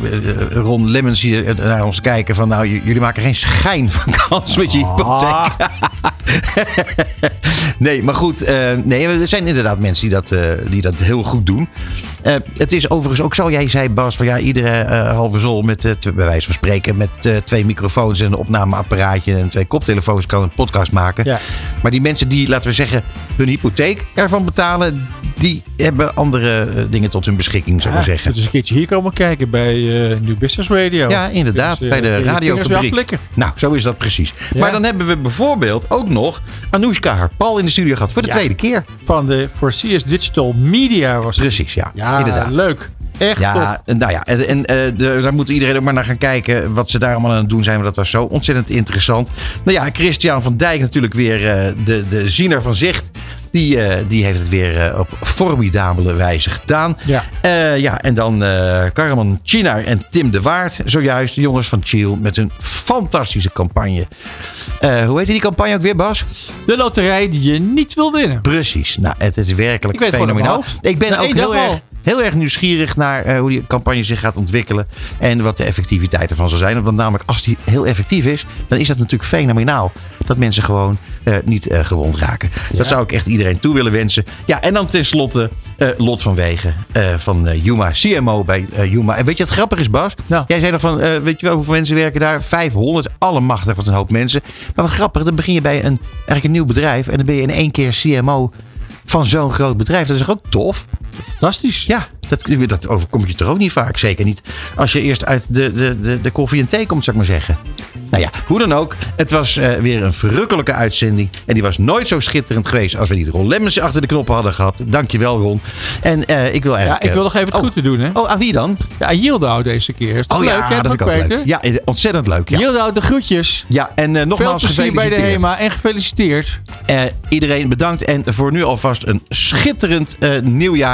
Ron Lemmens hier naar ons kijken van nou, jullie maken geen schijn van kans met je hypotheek. Ah. nee, maar goed. Uh, nee, er zijn inderdaad mensen die dat, uh, die dat heel goed doen. Uh, het is overigens ook zo, jij zei Bas, van ja, iedere halve zol met, bij wijze van spreken, met twee microfoons en een opnameapparaatje en twee koptelefoons kan een podcast maken. Ja. Maar die mensen die, laten we zeggen, hun hypotheek ervan betalen, die hebben andere dingen tot hun beschikking, zou ik ja, zeggen. Dus een keertje hier komen kijken bij New Business Radio. Ja, inderdaad, dus, bij de radiofabriek. Nou, zo is dat precies. Ja. Maar dan hebben we bijvoorbeeld ook nog Anoushka Harpal in de studio gehad voor de tweede keer. Van de for CS Digital Media was het. Precies, ja. Ja, inderdaad. leuk. Echt ja, tof. nou ja, en, en uh, de, daar moet iedereen ook maar naar gaan kijken wat ze daar allemaal aan het doen zijn. Maar dat was zo ontzettend interessant. Nou ja, Christian van Dijk natuurlijk weer uh, de, de ziener van zicht Die, eh, die heeft het weer eh, op formidabele wijze gedaan. Ja. Eh, ja, en dan Carmen Chinar en Tim de Waard. Zojuist de jongens van Chiel met hun fantastische campagne. Hoe heet die campagne ook weer, Bas? De loterij die je niet wil winnen. Precies. Nou, het is werkelijk Ik weet fenomenaal. Ik ben ook heel erg, al. Heel erg nieuwsgierig naar eh, hoe die campagne zich gaat ontwikkelen. En wat de effectiviteit ervan zal zijn. Want namelijk, als die heel effectief is, dan is dat natuurlijk fenomenaal. Dat mensen gewoon eh, niet eh, gewond raken. Dat zou ik echt iedereen toe willen wensen. Ja, en dan tenslotte Lot van Wegen van Juma, CMO bij Juma. En weet je wat grappig is, Bas? Nou. Jij zei nog van, weet je wel hoeveel mensen werken daar? 500, allemachtig, wat een hoop mensen. Maar wat grappig, dan begin je bij een, eigenlijk een nieuw bedrijf. En dan ben je in één keer CMO van zo'n groot bedrijf. Dat is toch ook tof? Fantastisch. Ja, dat, dat overkomt je toch ook niet vaak. Zeker niet als je eerst uit de, de, de, de koffie en thee komt, zou ik maar zeggen. Nou ja, hoe dan ook. Het was eh, weer een verrukkelijke uitzending. En die was nooit zo schitterend geweest als we niet Ron Lemmens achter de knoppen hadden gehad. Dankjewel, Ron. En eh, ik wil Ja, eigenlijk... ik wil nog even het oh, goed te doen, hè? Oh, aan wie dan? Ja, Yieldau deze keer. Is toch oh leuk? ja, dat vind ik ook leuk. Ja, eh, ontzettend leuk. Ja, Yieldau, de groetjes. ja en eh, Veel nogmaals plezier bij de gefeliciteerd. HEMA en gefeliciteerd. Eh, iedereen bedankt en voor nu alvast een schitterend eh,